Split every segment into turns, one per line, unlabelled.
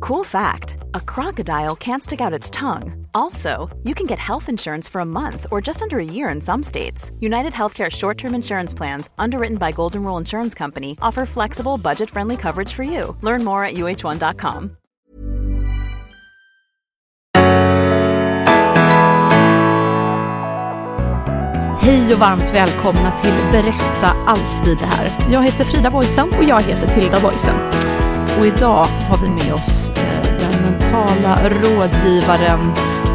Cool fact a crocodile can't stick out its tongue. Also, you can get health insurance for a month or just under a year in some states. United Healthcare short term insurance plans, underwritten by Golden Rule Insurance Company, offer flexible, budget friendly coverage for you. Learn more at uh1.com.
Hej och varmt välkomna till Berätta alltid det här. Jag heter Frida Boysen
och jag heter Tilda Boysen.
Och idag har vi med oss eh, den mentala rådgivaren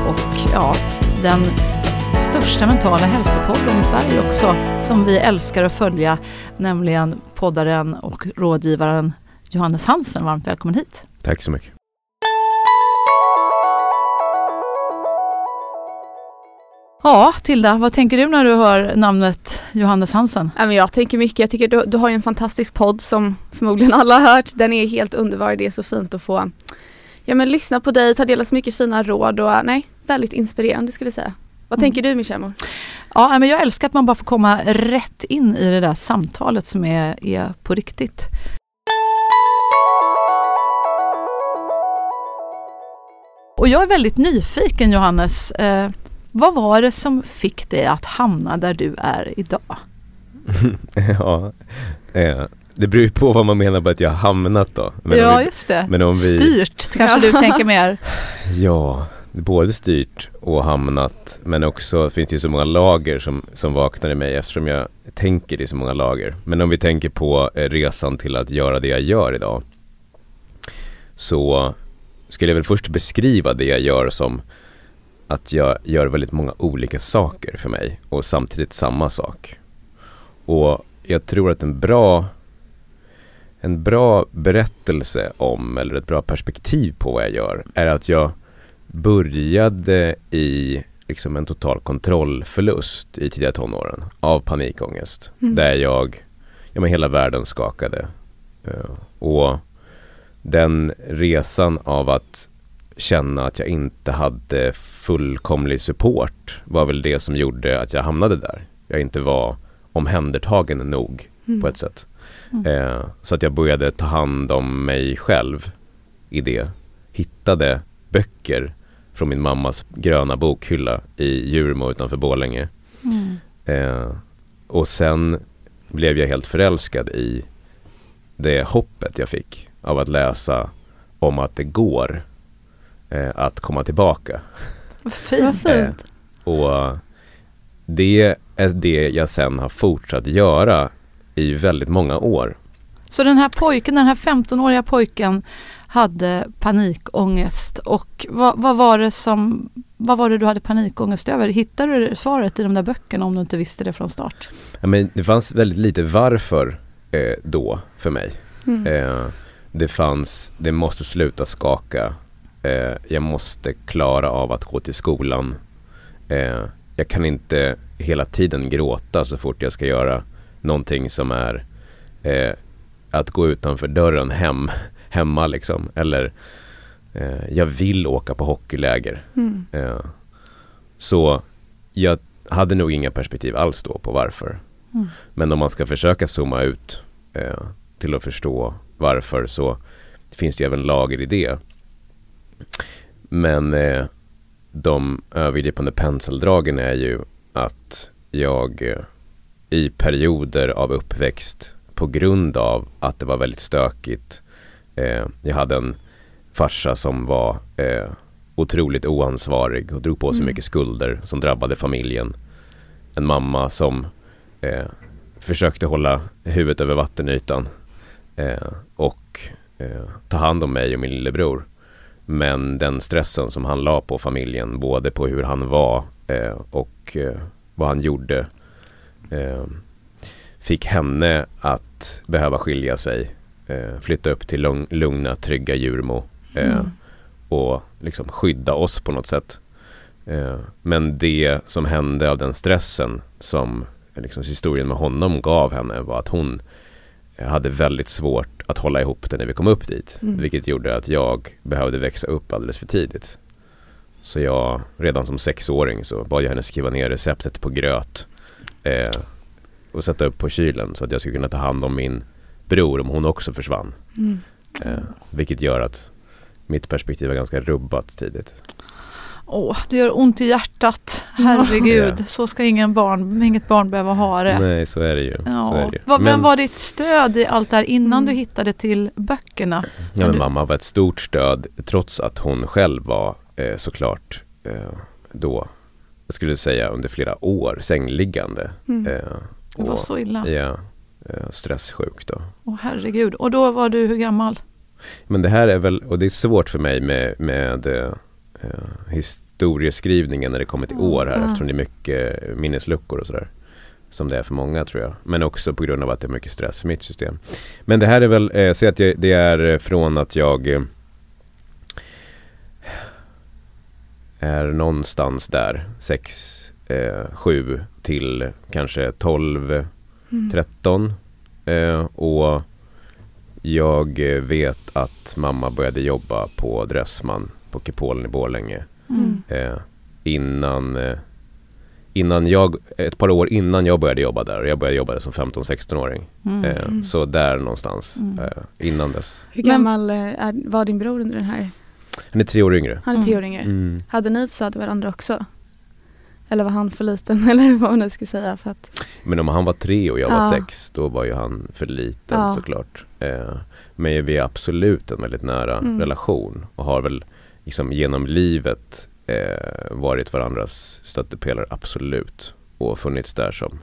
och ja, den största mentala hälsopodden i Sverige också, som vi älskar att följa, nämligen poddaren och rådgivaren Johannes Hansen. Varmt välkommen hit.
Tack så mycket.
Ja, Tilda, vad tänker du när du hör namnet Johannes Hansen?
Jag tänker mycket. Jag tycker du, du har en fantastisk podd som förmodligen alla har hört. Den är helt underbar. Det är så fint att få ja, men lyssna på dig, ta del av så mycket fina råd och nej, väldigt inspirerande skulle jag säga. Vad mm. tänker du Michelle?
Ja, men jag älskar att man bara får komma rätt in i det där samtalet som är, är på riktigt. Och jag är väldigt nyfiken Johannes. Eh, vad var det som fick dig att hamna där du är idag?
ja, eh, det beror ju på vad man menar med att jag har hamnat då.
Men ja, vi, just det. Men om vi, styrt kanske du tänker mer?
Ja, både styrt och hamnat. Men också finns det ju så många lager som, som vaknar i mig eftersom jag tänker i så många lager. Men om vi tänker på eh, resan till att göra det jag gör idag. Så skulle jag väl först beskriva det jag gör som att jag gör väldigt många olika saker för mig och samtidigt samma sak. Och jag tror att en bra en bra berättelse om, eller ett bra perspektiv på vad jag gör, är att jag började i liksom en total kontrollförlust i tidiga tonåren av panikångest. Mm. Där jag, ja men hela världen skakade. Uh, och den resan av att känna att jag inte hade fullkomlig support var väl det som gjorde att jag hamnade där. Jag inte var omhändertagen nog mm. på ett sätt. Mm. Eh, så att jag började ta hand om mig själv i det. Hittade böcker från min mammas gröna bokhylla i Djurmo utanför Borlänge. Mm. Eh, och sen blev jag helt förälskad i det hoppet jag fick av att läsa om att det går eh, att komma tillbaka.
Vad fint. Eh,
och det är det jag sen har fortsatt göra i väldigt många år.
Så den här pojken, den här 15-åriga pojken hade panikångest och vad, vad, var det som, vad var det du hade panikångest över? Hittade du svaret i de där böckerna om du inte visste det från start?
Ja, men det fanns väldigt lite varför eh, då för mig. Mm. Eh, det fanns, det måste sluta skaka Eh, jag måste klara av att gå till skolan. Eh, jag kan inte hela tiden gråta så fort jag ska göra någonting som är eh, att gå utanför dörren hem, hemma liksom. Eller eh, jag vill åka på hockeyläger. Mm. Eh, så jag hade nog inga perspektiv alls då på varför. Mm. Men om man ska försöka zooma ut eh, till att förstå varför så finns det även lager i det. Men eh, de övergripande penseldragen är ju att jag eh, i perioder av uppväxt på grund av att det var väldigt stökigt. Eh, jag hade en farsa som var eh, otroligt oansvarig och drog på sig mm. mycket skulder som drabbade familjen. En mamma som eh, försökte hålla huvudet över vattenytan eh, och eh, ta hand om mig och min lillebror. Men den stressen som han la på familjen, både på hur han var eh, och eh, vad han gjorde, eh, fick henne att behöva skilja sig, eh, flytta upp till lugna, trygga Djurmo eh,
Mm.
och liksom skydda oss på något sätt. Eh, men det som hände av den stressen som liksom, historien med honom gav henne var att hon hade väldigt svårt att hålla ihop det när vi kom upp dit.
Mm.
Vilket gjorde att jag behövde växa upp alldeles för tidigt. Så jag, redan som sexåring så bad jag henne skriva ner receptet på gröt eh, och sätta upp på kylen så att jag skulle kunna ta hand om min bror om hon också försvann.
Mm.
Eh, vilket gör att mitt perspektiv är ganska rubbat tidigt.
Åh, det gör ont i hjärtat. Herregud,
Ja.
så ska ingen barn, inget barn behöva ha det.
Nej, så är det ju. Så är
Ja.
det ju.
Vad,
Men-
Vem var ditt stöd i allt det här innan
Mm.
du hittade till böckerna?
Ja, men
du-
mamma var ett stort stöd trots att hon själv var eh, såklart eh, då, jag skulle säga under flera år sängliggande.
Mm.
Eh,
Det var
och,
så illa.
Ja, eh, stresssjuk då.
Åh herregud. Och då var du hur gammal?
Men det här är väl, och det är svårt för mig med, med eh, historieskrivningen när det kommer till år här
Ja.
eftersom det är mycket minnesluckor och sådär. Som det är för många tror jag. Men också på grund av att det är mycket stress i mitt system. Men det här är väl, eh, säg att jag, det är eh, från att jag eh, är någonstans där, 6, eh, 7 till kanske 12,
Mm.
13 eh, och jag eh, vet att mamma började jobba på Dressman på Kupolen i Borlänge
Mm.
eh, innan, eh, innan jag, ett par år innan jag började jobba där jag började jobba där som 15-16-åring.
Mm.
Eh,
Mm.
Så där någonstans,
Mm.
eh, innan dess.
Hur gammal eh, är, var din bror under den här?
Han är tre år yngre.
Han är tio år yngre.
Mm.
Hade ni ett stöd till varandra också? Eller var han för liten eller vad man nu ska säga för att
Men om han var tre och jag var
Ja.
sex, då var ju han för liten
Ja.
såklart. Eh, men vi är absolut en väldigt nära
Mm.
relation och har väl liksom genom livet eh, varit varandras stöttepelare, absolut. Och funnits där som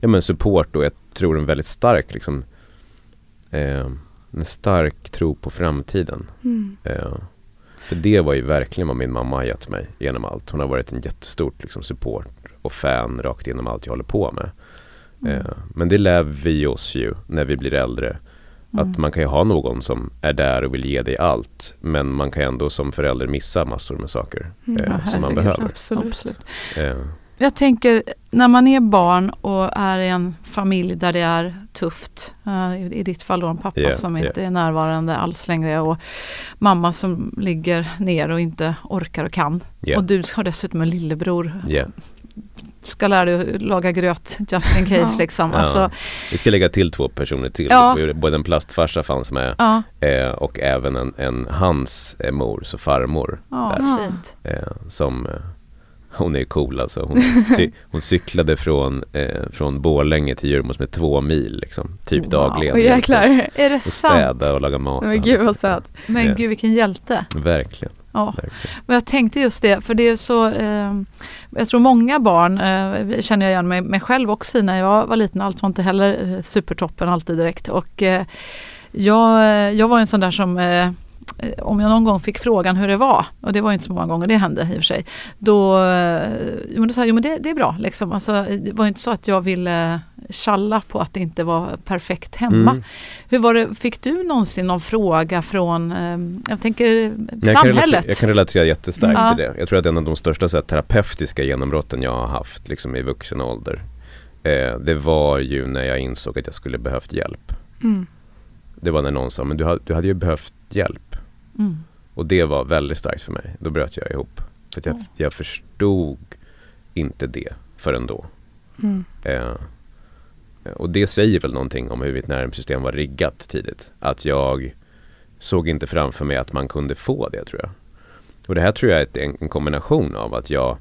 ja, men support och jag tror en väldigt stark liksom, eh, en stark tro på framtiden.
mm.
Eh, för det var ju verkligen vad min mamma har gett mig genom allt. Hon har varit en jättestort liksom, support och fan rakt igenom allt jag håller på med.
Mm.
Eh, men det lär vi oss ju när vi blir äldre.
Mm.
Att man kan ju ha någon som är där och vill ge dig allt. Men man kan ändå som förälder missa massor med saker
Mm.
eh,
Ja,
som man behöver.
Absolut.
Absolut.
Eh,
Jag tänker när man är barn och är i en familj där det är tufft. eh, i, I ditt fall då en pappa
Ja,
som inte är närvarande alls längre och mamma som ligger ner och inte orkar och kan.
Ja.
Och du har dessutom en lillebror.
Ja.
Ska lära dig att laga gröt just in case
Ja.
liksom.
Ja.
Alltså,
Vi ska lägga till två personer till.
Ja.
Både en plastfarsa fanns med
ja,
eh, och även en, en hans eh, mor, så farmor.
ja,
Där.
Ja.
fint.
Eh, som eh, hon är cool alltså. Hon, cy, hon cyklade från, eh, från Borlänge till Djurmos med två mil liksom. Typ
Wow.
dagligen.
Och jäklar.
Är det
Och
sant?
städa och laga mat.
Men
och
gud vad söt.
Men
Ja.
gud vilken hjälte.
Verkligen,
Ja. Men jag tänkte just det, för det är så, eh, jag tror många barn, eh, känner jag igen mig, mig själv också när jag var liten, allt var inte heller eh, supertoppen alltid direkt. Och eh, jag, eh, jag var en sån där som om jag någon gång fick frågan hur det var, och det var inte så många gånger det hände i och för sig, då, eh, jo, men då sa jag jo, men det, det är bra. Liksom. Alltså, det var inte så att jag ville tjalla på att det inte var perfekt hemma.
Mm.
Hur var det, fick du någonsin någon fråga från, eh, jag tänker
Jag kan,
samhället?
relatera, jag kan relatera jättestarkt
Ja.
till det. Jag tror att en av de största så här, terapeutiska genombrotten jag har haft liksom, i vuxen ålder eh, Det var ju när jag insåg att jag skulle behövt hjälp.
Mm.
Det var när någon sa, men du, du hade ju behövt hjälp.
Mm.
Och det var väldigt starkt för mig. Då bröt jag ihop. För jag, jag förstod inte det förrän då.
Mm.
Eh, och det säger väl någonting om hur mitt nervsystem var riggat tidigt. Att jag såg inte framför mig att man kunde få det tror jag. Och det här tror jag är en kombination av att jag,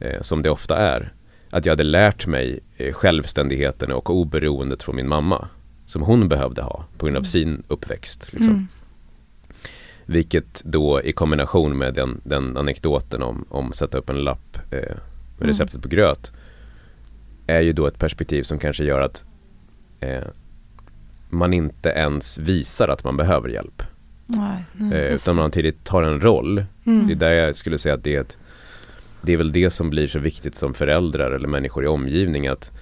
eh, som det ofta är, att jag hade lärt mig eh, självständigheten och oberoendet från min mamma. Som hon behövde ha på grund av
Mm.
sin uppväxt. Liksom.
Mm.
Vilket då i kombination med den, den anekdoten om, om sätta upp en lapp eh, med
Mm.
receptet på gröt är ju då ett perspektiv som kanske gör att eh, man inte ens visar att man behöver hjälp.
Nej.
Mm.
Eh, utan man tidigt tar en roll.
Mm.
Det är där jag skulle säga att det är, ett, det är väl det som blir så viktigt som föräldrar eller människor i omgivning att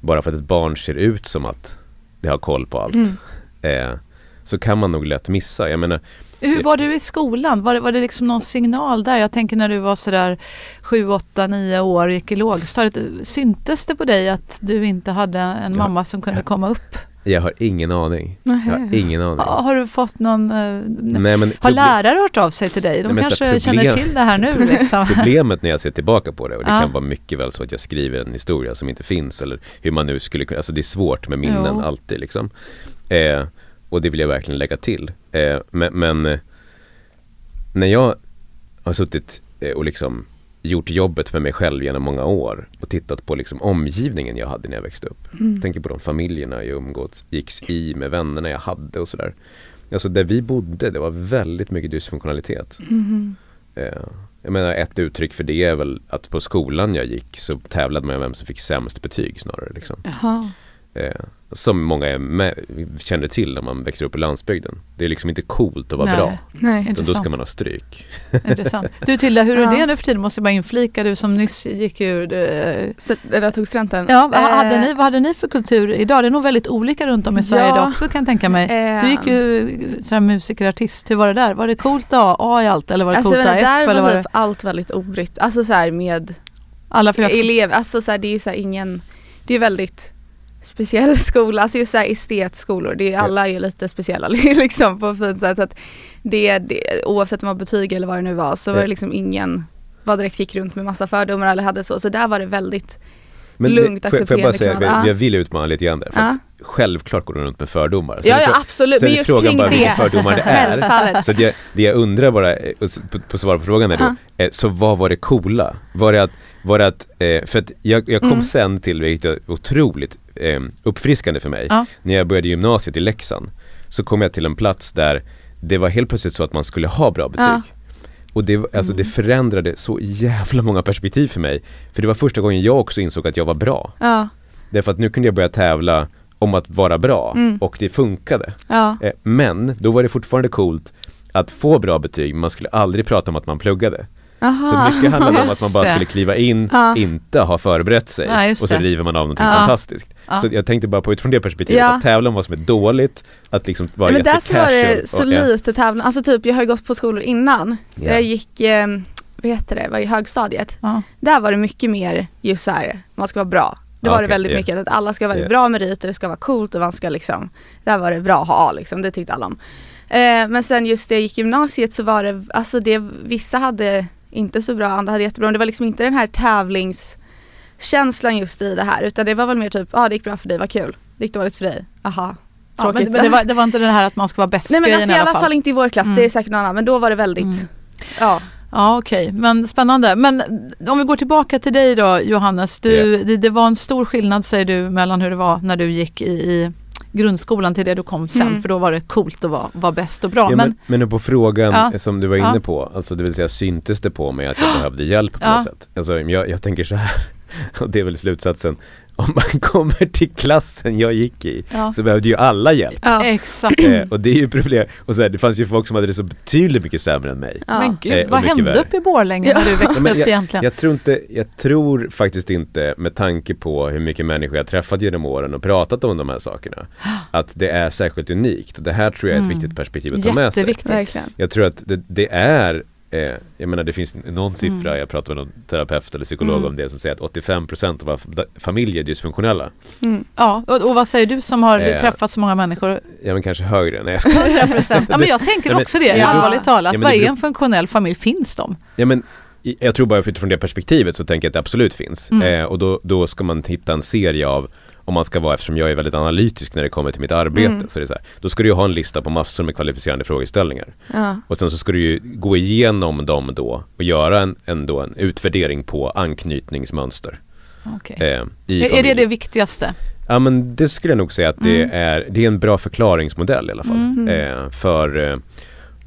bara för att ett barn ser ut som att det har koll på allt
Mm.
eh, så kan man nog lätt missa. Jag menar,
Hur var du i skolan? Var det, var det liksom någon signal där? Jag tänker när du var sådär 7, 8, 9 år och gick i lågstadiet. Syntes det på dig att du inte hade en
Ja.
mamma som kunde komma upp?
Jag har ingen aning. Jag har ingen aning.
Har, har du fått någon... eh,
Nej, men
har lärare hört av sig till dig? De
Nej,
kanske
här,
känner till det här nu liksom.
Problemet när jag ser tillbaka på det och det
Ja.
kan vara mycket väl så att jag skriver en historia som inte finns eller hur man nu skulle kunna, alltså det är svårt med minnen
Jo.
alltid liksom. Eh, och det vill jag verkligen lägga till. Eh, men, men eh, när jag har suttit eh, och liksom gjort jobbet med mig själv genom många år och tittat på liksom omgivningen jag hade när jag växte upp.
Mm.
Tänker på de familjerna jag umgåtts, gicks i med vännerna jag hade och sådär. Alltså där vi bodde, det var väldigt mycket dysfunktionalitet.
Mhm.
Eh, jag menar ett uttryck för det är väl att på skolan jag gick så tävlade man om vem som fick sämst betyg snarare liksom.
Jaha.
Eh, som många är med, känner till när man växer upp på landsbygden. Det är liksom inte coolt att vara
Nej.
bra.
Nej.
Utan då ska
Intressant.
man ha stryk.
Intressant. Du Tilda, hur är
Ja.
det nu för tiden? Måste jag bara inflika, du som nyss gick ur... eh,
Så, eller tog studenten.
Ja, vad
Eh,
hade, ni, vad hade ni för kultur idag? Det är nog väldigt olika runt om i Sverige
Ja.
idag också kan jag tänka mig.
eh,
Du gick ju sådär musikerartist, hur var det där? Var det coolt att ha A i allt eller var det
Alltså
coolt att ha
där
F? Eller
var
var
typ
det
allt väldigt obrigt. Alltså så här med
alla för jag,
elev, alltså så här, det är ju så här ingen, det är väldigt speciell skola, alltså just så här estetskolor, det är, alla är lite speciella liksom på ett fint sätt. Så att det, det, oavsett om det var betyg eller vad det nu var så var det liksom ingen var direkt gick runt med massa fördomar eller hade så, så där var det väldigt
Men
Lugnt,
jag- får jag bara
accepterande
säga,
klimat.
jag,
Ja.
jag vill utmana lite grann där. För
Ja.
att självklart går du runt med fördomar. Sen
Ja ja absolut,
sen
men just
frågan
kring
bara vilka
det.
fördomar det är. Så det, det jag undrar bara, eh, på, på svar på frågan är då,
Ja.
eh, så vad var det coola? Var det att, var det att eh, för att jag, jag kom
Mm.
sen till, vilket är otroligt eh, uppfriskande för mig,
Ja.
när jag började gymnasiet i Leksand, så kom jag till en plats där det var helt plötsligt så att man skulle ha bra betyg.
Ja.
Och det, alltså det förändrade så jävla många perspektiv för mig. För det var första gången jag också insåg att jag var bra.
Ja,
Därför att nu kunde jag börja tävla om att vara bra
Mm.
och det funkade.
ja,
Eh, Men då var det fortfarande coolt att få bra betyg, men man skulle aldrig prata om att man pluggade. Så
Aha.
mycket handlade om att man bara
det.
skulle kliva in,
Ja.
inte ha förberett sig
Ja,
och så
det.
river man av någonting
Ja.
fantastiskt. Så jag tänkte bara på utifrån det perspektivet, att tävla om vad som är dåligt, att liksom vara
men där så var det så
och-
lite tävlan, alltså typ jag har ju gått på skolor innan, där jag gick, eh, vad heter det, var i högstadiet. Där var det mycket mer just så här, man ska vara bra. Då var det
okej,
väldigt
ja.
mycket att alla ska ha väldigt
Ja.
bra meriter, det ska vara coolt och man ska liksom, där var det bra att ha liksom, det tyckte alla om. Eh, men sen just det jag gick gymnasiet så var det, alltså det, vissa hade inte så bra, andra hade jättebra, men det var liksom inte den här tävlingskänslan just i det här, utan det var väl mer typ, ja ah, det gick bra för dig, vad kul. Det gick dåligt för dig, aha.
Ja,
Tråkigt.
men, men det, var, det var inte det här att man ska vara bäst
Nej men alltså i alla fall. inte i vår klass,
Mm.
det är säkert någon annan, men då var det väldigt,
Mm.
ja.
Ja okej, men spännande. Men om vi går tillbaka till dig då Johannes. Du, det, det var en stor skillnad säger du mellan hur det var när du gick i, i grundskolan till det du kom sen.
Mm.
För då var det coolt att vara, vara bäst och bra.
Ja,
men,
men, men på frågan
Ja.
som du var inne på, alltså det vill säga syntes det på mig att jag behövde hjälp på
Ja.
något sätt? Alltså jag, jag tänker så här, och det är väl slutsatsen, om man kommer till klassen jag gick i
ja.
så behövde ju alla hjälp.
ja.
Exakt.
Eh, och det är ju problem, och så här, det fanns ju folk som hade det så betydligt mycket sämre än mig.
Ja.
Men gud,
Eh, och
vad hände
värre.
uppe i Borlänge när du växte
men
upp egentligen?
Jag tror inte, jag tror faktiskt inte med tanke på hur mycket människor jag träffat genom åren och pratat om de här sakerna att det är särskilt unikt. Och det här tror jag är ett
Mm.
viktigt perspektiv att ta med sig.
Jätteviktigt.
Jag tror att det, det är eh, jag menar det finns någon siffra,
Mm.
jag pratade med någon terapeut eller psykolog
Mm.
om det som säger att 85% av familjer är dysfunktionella.
Mm.
Ja, och, och vad säger du som har
Eh.
träffat så många människor?
Ja men kanske högre, nej jag skojar.
100 procent. Ja, men jag tänker också det,
Ja.
allvarligt talat.
Ja,
vad är en funktionell familj? Finns de?
Ja men jag tror bara utifrån det perspektivet så tänker jag att det absolut finns.
Mm.
Eh, och då, då ska man hitta en serie av om man ska vara, eftersom jag är väldigt analytisk när det kommer till mitt arbete,
Mm.
så är det så här, då ska du ju ha en lista på massor med kvalificerande frågeställningar.
Ja.
Och sen så ska du ju gå igenom dem då och göra en, en, då en utvärdering på anknytningsmönster.
Okay.
Eh,
Är, är det det viktigaste?
Ja men det skulle jag nog säga att det,
Mm.
är, det är en bra förklaringsmodell i alla fall.
Mm.
Eh, för eh,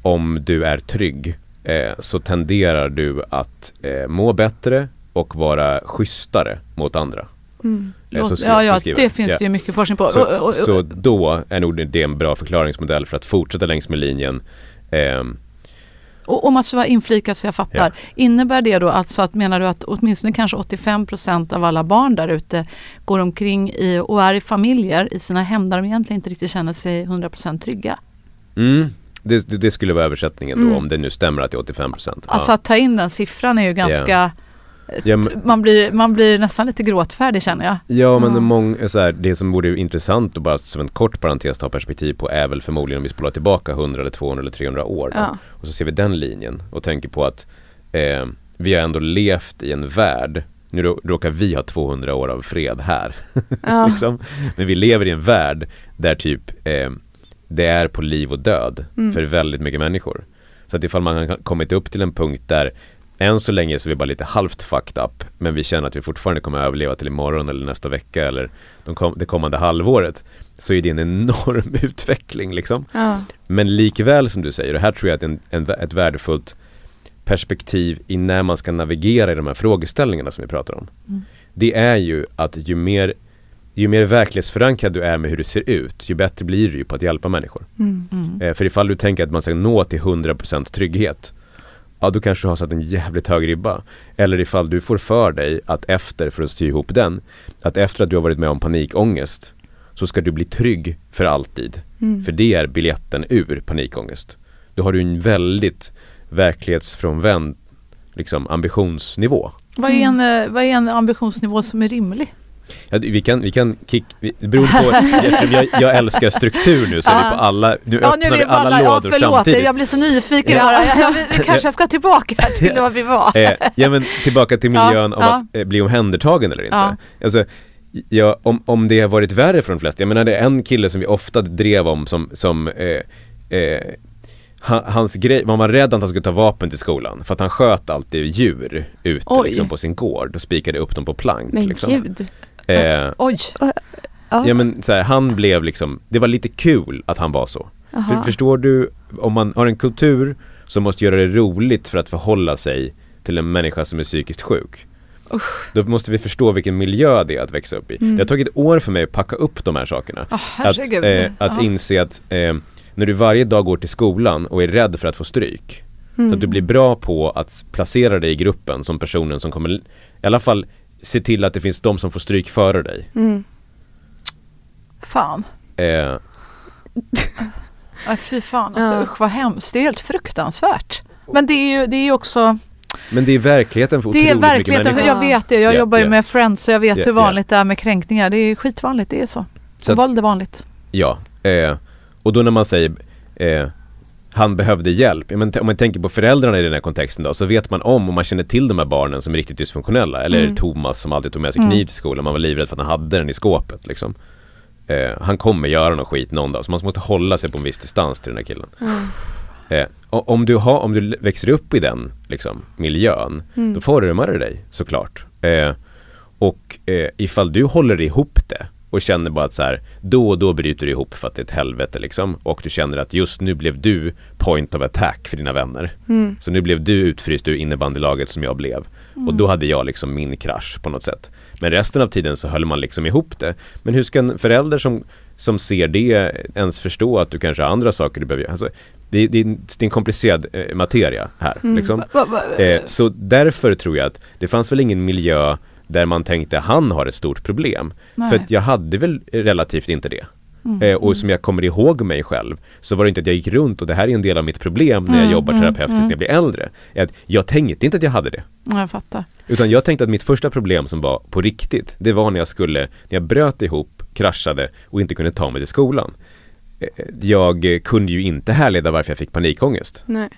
om du är trygg eh, så tenderar du att eh, må bättre och vara schysstare mot andra.
Mm.
Eh,
Låt, ja, ja, det finns
Ja.
ju mycket forskning på.
Så,
Och- och-
så då är nog det en bra förklaringsmodell för att fortsätta längs med linjen. Ehm,
Och om man ska inflika så jag fattar. Innebär det då alltså att menar du att åtminstone kanske 85 procent av alla barn där ute går omkring i, och är i familjer i sina hem där de egentligen inte riktigt känner sig 100 procent trygga?
mm, det, det, skulle vara översättningen då
Mm.
om det nu stämmer att det är 85%.
Alltså att ta in den siffran är ju ganska...
Ja, men-
man, blir, man blir nästan lite gråtfärdig känner jag.
Ja men
Ja.
många, så här, det som vore intressant och bara som en kort parentes ta perspektiv på är väl förmodligen om vi spolar tillbaka 100 eller 200 eller 300 år.
Ja.
Och så ser vi den linjen och tänker på att eh, vi har ändå levt i en värld nu rå- råkar vi ha 200 år av fred här.
Ja.
liksom. Men vi lever i en värld där typ eh, det är på liv och död
Mm.
för väldigt mycket människor. Så att ifall man har kommit upp till en punkt där än så länge så är vi bara lite halvt fucked up men vi känner att vi fortfarande kommer att överleva till imorgon eller nästa vecka eller de kom, det kommande halvåret så är det en enorm utveckling liksom.
Ja.
Men likväl som du säger, och här tror jag att en, en, ett värdefullt perspektiv i när man ska navigera i de här frågeställningarna som vi pratar om.
Mm.
Det är ju att ju mer, ju mer verklighetsförankrad du är med hur det ser ut, ju bättre blir du ju på att hjälpa människor.
Mm.
Mm.
Eh, för ifall du tänker att man ska nå till 100% trygghet, ja då kanske du har satt en jävligt hög ribba. Eller ifall du får för dig att efter, för att sy ihop den, att efter att du har varit med om panikångest så ska du bli trygg för alltid.
Mm.
För det är biljetten ur panikångest. Då har du en väldigt verklighetsfrånvänd liksom, ambitionsnivå.
Vad, är en, eh, vad är en ambitionsnivå som är rimlig?
Ja, vi kan, vi kan kick, vi, beror på, jag, jag älskar struktur nu så är vi på alla, nu
Ja, nu
öppnar
är
vi alla
alla, ja,
lådor
förlåt,
samtidigt.
jag blir så nyfiken
Ja.
Jag, jag, vi kanske ska tillbaka till vad vi var.
Eh, ja men tillbaka till
Ja,
miljön
ja.
att eh, bli omhändertagen eller inte.
Ja.
Alltså, ja, om, om det har varit värre för de flesta, jag menar det är en kille som vi ofta drev om som, som eh, eh, ha- Hans grej, man var rädd att han skulle ta vapen till skolan för att han sköt alltid djur ute liksom, på sin gård och spikade upp dem på plank.
Men
liksom.
gud.
Eh,
Oj,
Ja.
men så här, han blev liksom, det var lite kul att han var så. För, förstår du, om man har en kultur som måste göra det roligt för att förhålla sig till en människa som är psykiskt sjuk. Då måste vi förstå vilken miljö det är att växa upp i.
Mm.
Det har tagit år för mig att packa upp de här sakerna.
oh,
Att, eh, att inse att eh, när du varje dag går till skolan och är rädd för att få stryk.
Mm.
Så att du blir bra på att placera dig i gruppen som personen som kommer, i alla fall se till att det finns de som får stryk före dig.
Mm.
Fan.
Eh,
Nej, fy fan, alltså
Ja.
usch vad hemskt. Det är helt fruktansvärt. Men det är ju, det är ju också,
men det är verkligheten för
det är
otroligt mycket
verkligheten.
människor.
Jag vet det, jag
Ja,
jobbar ju
ja.
med Friends så jag vet
Ja,
hur vanligt det är med kränkningar. Det är skitvanligt, det är så.
Så att-
Våld är vanligt.
Ja, eh, och då när man säger eh, han behövde hjälp, men om man tänker på föräldrarna i den här kontexten då, så vet man om och man känner till de här barnen som är riktigt dysfunktionella. Eller
Mm.
Thomas som alltid tog med sig
Mm.
kniv till skolan, man var livrädd för att han hade den i skåpet liksom. Eh, han kommer göra något skit någon dag, så man måste hålla sig på en viss distans till den här killen.
Mm.
Eh, om du, har, om du växer upp i den liksom, miljön,
Mm.
då formar det dig såklart. Eh, och eh, ifall du håller ihop det och känner bara att så här, då och då bryter du ihop för att det är ett helvete liksom. Och du känner att just nu blev du point of attack för dina vänner.
Mm.
Så nu blev du utfryst ur innebandylaget som jag blev. Och då hade jag liksom min krasch på något sätt. Men resten av tiden så höll man liksom ihop det. Men hur ska en förälder som, som ser det ens förstå att du kanske har andra saker du behöver göra? Alltså, det, det, det är en komplicerad eh, materia här.
Mm.
Liksom. Eh, så därför tror jag att det fanns väl ingen miljö där man tänkte han har ett stort problem.
Nej.
För att jag hade väl relativt inte det.
Mm,
Eh, och som jag kommer ihåg mig själv så var det inte att jag gick runt och det här är en del av mitt problem när jag
Mm,
jobbar
mm,
terapeutiskt
mm.
när jag blir äldre. Att jag tänkte inte att jag hade det.
Ja, Jag fattar.
Utan jag tänkte att mitt första problem som var på riktigt, det var när jag skulle, när jag bröt ihop, kraschade och inte kunde ta mig till skolan. Eh, Jag eh, kunde ju inte härleda varför jag fick panikångest.
Nej.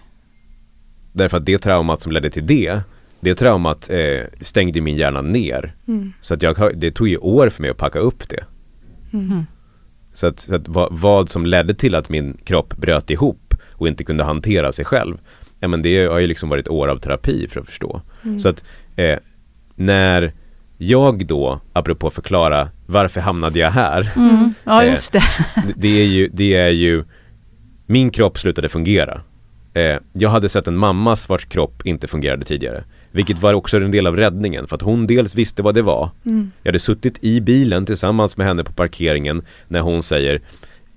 Därför att det traumat som ledde till det, det traumat eh, stängde min hjärna ner.
Mm.
Så att jag, det tog ju år för mig att packa upp det.
Mm.
Så att, så att vad, vad som ledde till att min kropp bröt ihop och inte kunde hantera sig själv, ja men det har ju liksom varit år av terapi för att förstå.
Mm.
Så att eh, när jag då, apropå förklara varför hamnade jag här,
Mm. Ja,
Eh,
just det.
det- det är ju, det är ju min kropp slutade fungera. Eh, jag hade sett en mammas vars kropp inte fungerade tidigare. Vilket var också en del av räddningen för att hon dels visste vad det var.
Mm.
Jag hade suttit i bilen tillsammans med henne på parkeringen när hon säger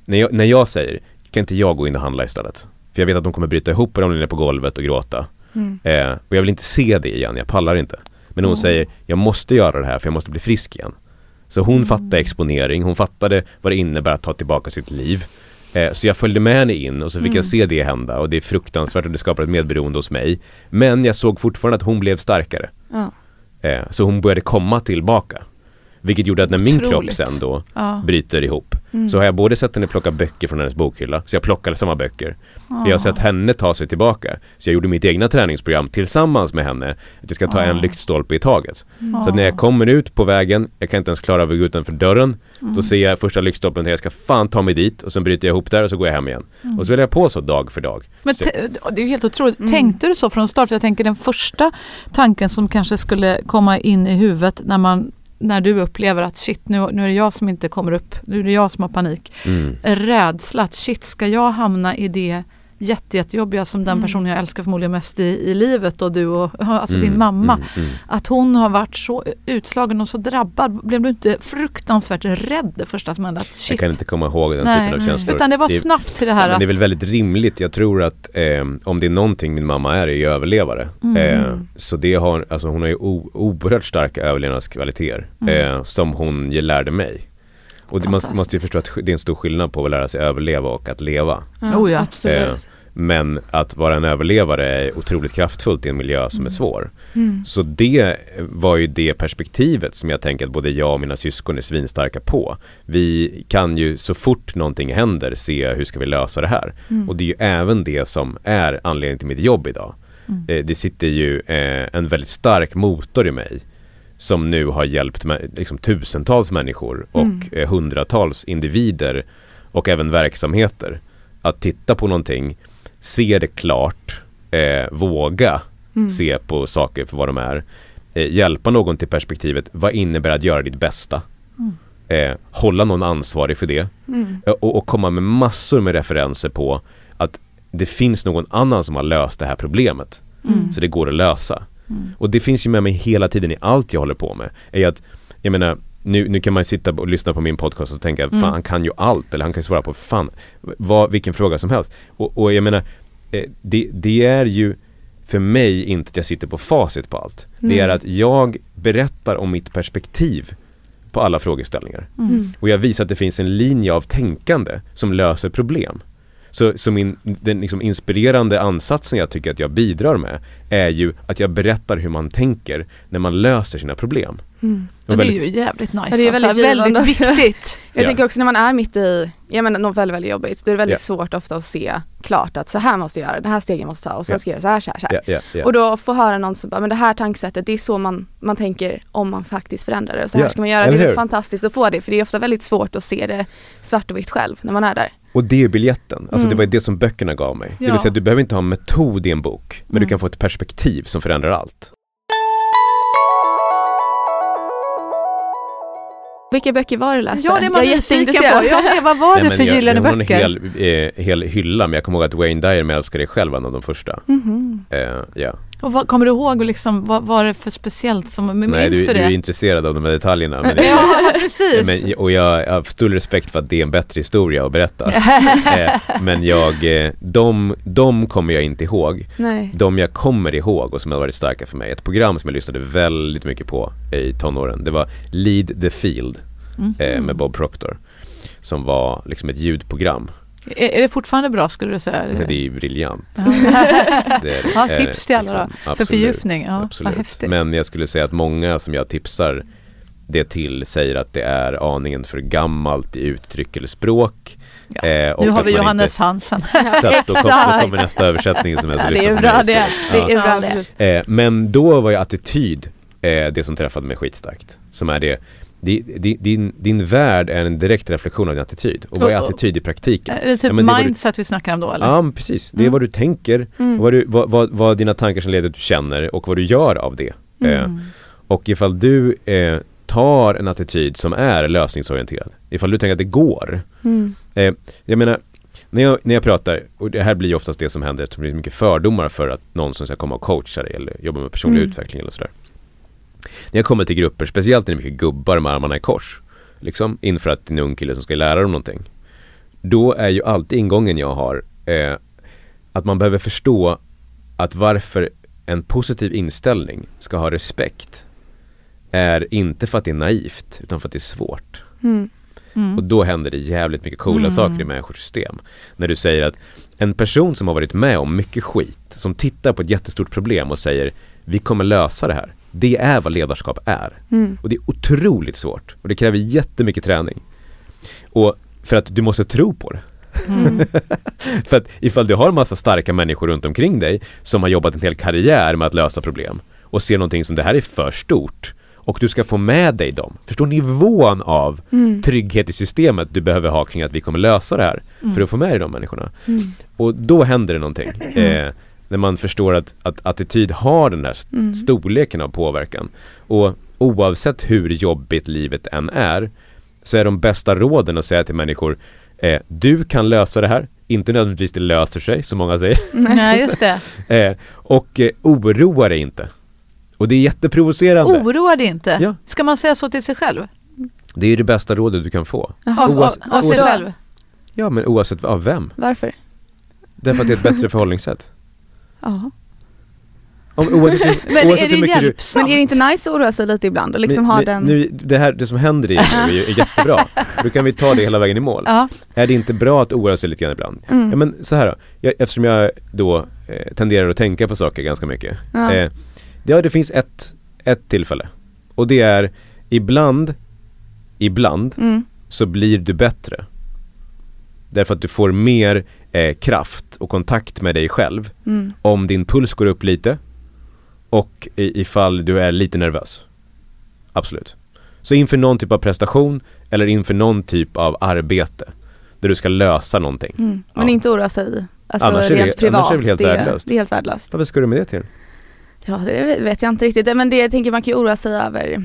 När jag, när jag säger, kan inte jag gå in och handla istället? För jag vet att de kommer bryta ihop och ramla ner på golvet och gråta.
Mm.
Eh, och jag vill inte se det igen, jag pallar inte. Men hon
Mm.
säger, jag måste göra det här för jag måste bli frisk igen. Så hon
Mm.
fattade exponering, hon fattade vad det innebär att ta tillbaka sitt liv. Eh, så jag följde med henne in och så fick
Mm.
jag se det hända och det är fruktansvärt och det skapar ett medberoende hos mig. Men jag såg fortfarande att hon blev starkare.
Ja.
Eh, så hon började komma tillbaka. Vilket gjorde att när min kropp
Otroligt.
sen då
Ja.
bryter ihop
Mm.
så har jag både sett henne plocka böcker från hennes bokhylla, så jag plockade samma böcker. Jag har sett henne ta sig tillbaka. Så jag gjorde mitt egna träningsprogram tillsammans med henne. Att jag ska ta
Ja.
en lyktstolpe i taget.
Ja.
Så att när jag kommer ut på vägen, jag kan inte ens klara av att gå utanför dörren.
Mm.
Då ser jag första lyktstolpen och jag ska fan ta mig dit och sen bryter jag ihop där och så går jag hem igen. Och så höll jag på så dag för dag.
Men
Så-
det är ju helt otroligt.
Mm.
Tänkte du så från start? Jag tänker den första tanken som kanske skulle komma in i huvudet när man när du upplever att shit nu, nu är det jag som inte kommer upp, nu är det jag som har panik.
Mm.
Rädsla att shit ska jag hamna i det jätte, jättejobbiga som den
Mm.
personen jag älskar förmodligen mest i, i livet och du och alltså
Mm,
din mamma.
mm, mm.
Att hon har varit så utslagen och så drabbad. Blev du inte fruktansvärt rädd det första som hände? Att shit.
Jag kan inte komma ihåg den
Nej,
typen av känslor.
Utan det var snabbt till det
Ja,
här
men det är
att...
väl väldigt rimligt. Jag tror att eh, om det är någonting min mamma är, är ju överlevare.
Mm.
Eh, så det har, alltså hon har ju o- oerhört starka överlevnadskvaliteter
Mm.
eh, som hon ju lärde mig. Och det, man måste ju förstå att det är en stor skillnad på att lära sig överleva och att leva.
Ja,
Oh ja.
Absolut.
Eh, Men att vara en överlevare är otroligt kraftfullt i en miljö som är svår.
Mm.
Så det var ju det perspektivet som jag tänker att både jag och mina syskon är svinstarka på. Vi kan ju så fort någonting händer se hur ska vi lösa det här.
Mm.
Och det är ju även det som är anledningen till mitt jobb idag.
Mm.
Eh, det sitter ju eh, en väldigt stark motor i mig som nu har hjälpt liksom, tusentals människor och
Mm.
eh, hundratals individer och även verksamheter att titta på någonting, se det klart, eh, våga
Mm.
se på saker för vad de är, eh, hjälpa någon till perspektivet, vad innebär att göra ditt bästa?
Mm.
Eh, hålla någon ansvarig för det
Mm.
Eh, och, och komma med massor med referenser på att det finns någon annan som har löst det här problemet.
Mm.
Så det går att lösa.
Mm.
Och det finns ju med mig hela tiden i allt jag håller på med. Är att, jag menar, nu, nu kan man sitta och lyssna på min podcast och tänka,
Mm.
fan han kan ju allt eller han kan ju svara på fan, vad, vilken fråga som helst. Och, och jag menar, eh, det, det är ju för mig inte att jag sitter på facit på allt. Det
Nej.
är att jag berättar om mitt perspektiv på alla frågeställningar.
Mm.
Och jag visar att det finns en linje av tänkande som löser problem. Så, så min, den liksom inspirerande ansatsen jag tycker att jag bidrar med är ju att jag berättar hur man tänker när man löser sina problem.
Mm.
Och
Men det är ju jävligt nice.
Ja, det är väldigt
alltså, väldigt viktigt.
Jag
Ja.
tänker också när man är mitt i, jag menar något väldigt, väldigt jobbigt, då är det väldigt
Ja.
svårt ofta att se klart att så här måste jag göra, den här stegen måste jag ta och sen
Ja.
ska jag göra så här, så här, så här.
ja, ja, ja.
Och då få höra någon som bara, men det här tankesättet, det är så man, man tänker om man faktiskt förändrar det. Och så här
Ja,
ska man göra, det
eller
är väl
hur?
fantastiskt att få det, för det är ofta väldigt svårt att se det svart och vitt själv när man är där.
Och det är biljetten, alltså det
Mm.
var ju det som böckerna gav mig. Det
Ja.
vill säga du behöver inte ha en metod i en bok, men
Mm.
du kan få ett perspektiv som förändrar allt.
Vilka böcker var det du läste?
Ja, det är man
jag är
nyfiken på.
jätteintresserad.
Ja, det, vad var det
Nej, men
för
jag,
gyllene
jag har en
böcker?
hel, eh, hel hylla, men jag kommer ihåg att Wayne Dyer med Älskar dig själv var en av de första.
Mhm.
Eh, ja.
Och vad, kommer du ihåg liksom, vad var det för speciellt som, minns
Nej, du,
du
du
det?
är intresserad av de här detaljerna. Men
Ja, precis.
men, och jag jag har stor respekt för att det är en bättre historia att berätta. eh, men jag, eh, de, de kommer jag inte ihåg.
Nej.
De jag kommer ihåg och som har varit starka för mig, ett program som jag lyssnade väldigt mycket på i tonåren, det var Lead the Field
Mhm.
eh, med Bob Proctor. Som var liksom ett ljudprogram.
Är, är det fortfarande bra skulle du säga?
Det är ju briljant.
Ja.
Det är,
Ja, tips till alla då, för
absolut,
fördjupning. Ja,
absolut. Men jag skulle säga att många som jag tipsar det till säger att det är aningen för gammalt i uttryck eller språk.
Ja.
Eh,
nu har vi Johannes
inte-
Hansen.
Så att då, då kommer nästa översättning som jag ska
det
lyssna
är
på
bra det. är bra det.
Eh, men då var ju attityd eh, det som träffade mig skitstarkt. Som är det, di- di- din, din värld är en direkt reflektion av din attityd. Och vad är attityd i praktiken?
Är det typ
Ja, det var du-
mindset vi snackar om då eller?
Ja precis, det är
Mm.
vad du tänker,
Mm.
vad, du, vad, vad, vad dina tankar som leder till du känner och vad du gör av det. Eh,
Mm.
och ifall du eh, tar en attityd som är lösningsorienterad, ifall du tänker att det går.
Mm.
Eh, jag menar, när jag, när jag pratar, och det här blir oftast det som händer eftersom det är mycket fördomar för att någon som ska komma och coacha dig eller jobba med personlig
Mm.
utveckling eller sådär. När jag kommer till grupper, speciellt när det är mycket gubbar med armarna i kors, liksom inför att det är en ung kille som ska lära dem någonting. Då är ju alltid ingången jag har eh, att man behöver förstå att varför en positiv inställning ska ha respekt är inte för att det är naivt utan för att det är svårt.
Mm.
Mm.
Och då händer det jävligt mycket coola
Mm.
saker i människors system. När du säger att en person som har varit med om mycket skit, som tittar på ett jättestort problem och säger vi kommer lösa det här. Det är vad ledarskap är.
Mm.
Och det är otroligt svårt och det kräver jättemycket träning. Och för att du måste tro på det.
Mm.
För att ifall du har en massa starka människor runt omkring dig som har jobbat en hel karriär med att lösa problem och ser någonting som det här är för stort och du ska få med dig dem. Förstår nivån av
Mm.
trygghet i systemet du behöver ha kring att vi kommer lösa det här för att få med dig de människorna.
Mm.
Och då händer det någonting. Eh, när man förstår att, att attityd har den där
Mm.
storleken av påverkan. Och oavsett hur jobbigt livet än är så är de bästa råden att säga till människor eh, du kan lösa det här, inte nödvändigtvis det löser sig som många säger.
Nej, just det.
Eh, och eh, oroa dig inte. Och det är jätteprovocerande.
Oroa dig inte.
Ja.
Ska man säga så till sig själv?
det är det bästa rådet du kan få.
Av, av,
Oavsett-
av sig själv?
Ja men oavsett av vem.
Varför?
Därför att det är ett bättre förhållningssätt.
Ja.
Om, oavsett,
Men
oavsett
är det
mycket du,
hjälpsamt?
Men är det inte nice att oroa sig lite ibland och liksom
Men-
ha
men
den...
Nu, det, här, det som händer i nu är, är jättebra. Då kan vi ta det hela vägen i mål.
Ja.
Är det inte bra att oroa sig lite grann ibland?
Mm.
Ja men så här då, jag, eftersom jag då eh, tenderar att tänka på saker ganska mycket.
Ja.
Eh, ja det finns ett, ett tillfälle. Och det är ibland, ibland
Mm.
så blir du bättre. Därför att du får mer eh, kraft och kontakt med dig själv
Mm.
om din puls går upp lite och i, ifall du är lite nervös. Absolut. Så inför någon typ av prestation eller inför någon typ av arbete där du ska lösa någonting.
Mm. Men
Ja.
inte oroa sig, alltså
Annars är det-
rent
annars är
privat.
det helt
det,
värdelöst.
det är helt värdelöst.
Vad ska du med det till?
Ja, det vet- jag inte riktigt. Men det jag tänker man kan ju oroa sig över.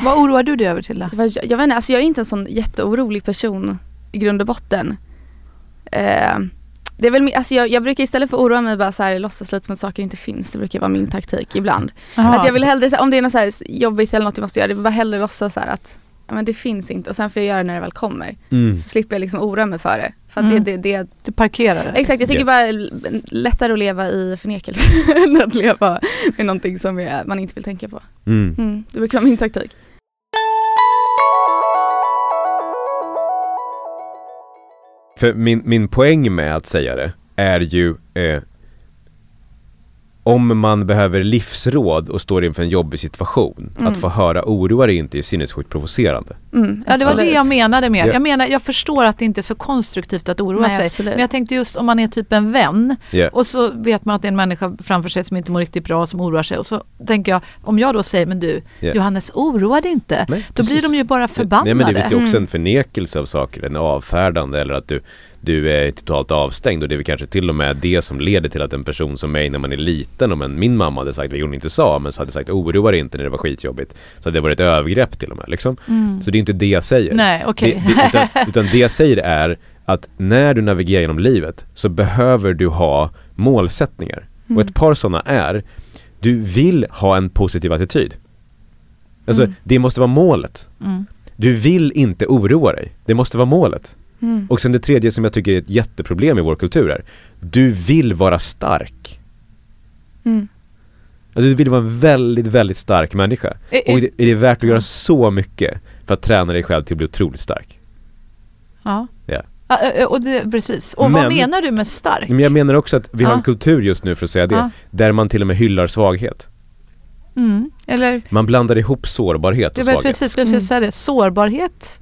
Vad oroar du dig över till
Jag, jag vet inte, alltså jag är inte en sån jätteorolig person i grund och botten. Eh, det är väl, alltså jag, jag brukar istället för att oroa mig bara så här, låtsas lite som att saker inte finns. Det brukar vara min taktik ibland. Att jag vill hellre, om det är något så här jobbigt eller något jag måste göra, jag vill bara hellre låtsas så här att men det finns inte och sen får jag göra det när det väl kommer.
Mm.
Så slipper jag liksom oroa mig för det. För att
Mm.
det, det, det,
Du parkerar det.
exakt jag tycker
Ja.
bara lättare att leva i förnekelse än att leva med någonting som är, man inte vill tänka på.
Mm.
Mm, det brukar vara min taktik.
För min, min poäng med att säga det är ju eh, om man behöver livsråd och står inför en jobbig situation,
Mm.
att få höra oroa dig inte är sinnessjukt provocerande.
Mm,
Ja det var det
absolut.
jag menade med.
Ja.
Jag menar, jag förstår att det inte är så konstruktivt att oroa
Nej,
sig.
absolut.
Men jag tänkte just om man är typ en vän
Ja.
och så vet man att det är en människa framför sig som inte mår riktigt bra som oroar sig och så tänker jag om jag då säger men du
Ja.
Johannes oroa dig inte.
Nej,
Då blir
precis.
de ju bara förbannade.
Nej men det är ju också
Mm.
en förnekelse av saker, en avfärdande eller att du, du är totalt avstängd och det är väl kanske till och med det som leder till att en person som mig när man är liten, om en, min mamma hade sagt, vilket hon inte sa, men så hade sagt oroa dig inte när det var skitjobbigt. Så hade det varit ett övergrepp till och med liksom.
Mm.
Så det är inte det jag säger.
Nej okej.
Det, det, utan, utan det jag säger är att när du navigerar genom livet så behöver du ha målsättningar.
Mm.
Och ett par sådana är, du vill ha en positiv attityd. Alltså
Mm.
det måste vara målet.
Mm.
Du vill inte oroa dig. Det måste vara målet.
Mm.
Och sen det tredje som jag tycker är ett jätteproblem i vår kultur är, du vill vara stark.
Mm.
Alltså, du vill vara en väldigt, väldigt stark människa.
Är-
Och det, är det värt att göra så mycket för att träna dig själv till att bli otroligt stark?
Ja.
Ja.
Ja, ö, och det, precis. Och vad
Men-
menar du med stark?
Men jag menar också att vi har
Ja.
en kultur just nu för att säga det,
Ja.
där man till och med hyllar svaghet.
Mm. Eller
Man blandar ihop sårbarhet
det
och
var
svaghet.
precis skulle jag
Mm.
säga det. Sårbarhet.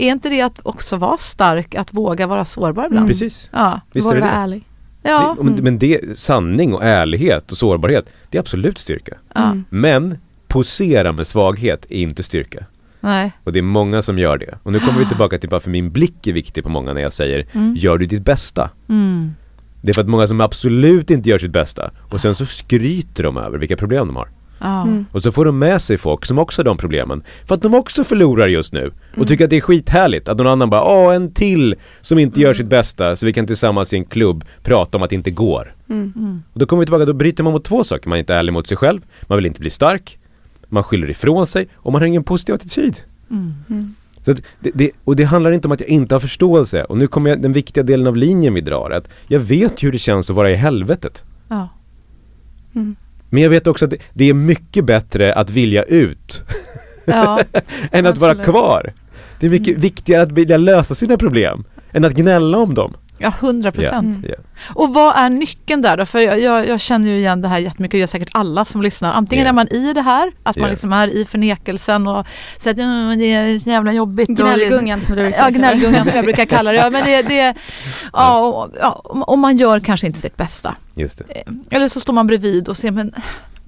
Är inte det att också vara stark, att våga vara sårbar ibland?
Mm.
Precis.
Ja.
Visst
Våga
är det
vara
det?
ärlig.
Ja.
det om- Men det, sanning och ärlighet och sårbarhet, det är absolut styrka.
Mm.
Men posera med svaghet är inte styrka.
Nej.
Och det är många som gör det. Och nu kommer vi tillbaka till varför min blick är viktig på många när jag säger
Mm.
Gör du ditt bästa?
Mm.
Det är för att många som absolut inte gör sitt bästa och sen så skryter de över vilka problem de har.
Ja.
Mm.
Och så får de med sig folk som också har de problemen för att de också förlorar just nu och
Mm.
tycker att det är skithärligt att någon annan bara Åh, en till som inte
Mm.
gör sitt bästa så vi kan tillsammans i en klubb prata om att det inte går.
Mm.
Mm.
Och då kommer vi tillbaka, då bryter man mot två saker. Man är inte ärlig mot sig själv, man vill inte bli stark, man skyller ifrån sig och man har ingen positiv attityd.
Mm.
Mm.
Så att det, det, och det handlar inte om att jag inte har förståelse och nu kommer jag, den viktiga delen av linjen vi drar att jag vet hur det känns att vara i helvetet.
Ja.
Mm.
Men jag vet också att det, det är mycket bättre att vilja ut
Ja.
än att vara
Absolut.
kvar. Det är mycket viktigare att vilja lösa sina problem än att gnälla om dem.
Ja, 100 procent.
Mm.
Ja.
Och vad är nyckeln där då? För jag, jag, jag känner ju igen det här jättemycket, och gör säkert alla som lyssnar. Antingen
Ja.
är man i det här, att man
Ja.
liksom är i förnekelsen och säger att "Ja, det är så jävla jobbigt. och-
Gnällgungan som du brukar
Ja,
kalla det.
gnällgungan som jag brukar kalla det. Ja, men det, det, ja, och, ja, och man gör kanske inte sitt bästa.
Just det.
Eh, Eller så står man bredvid och ser, men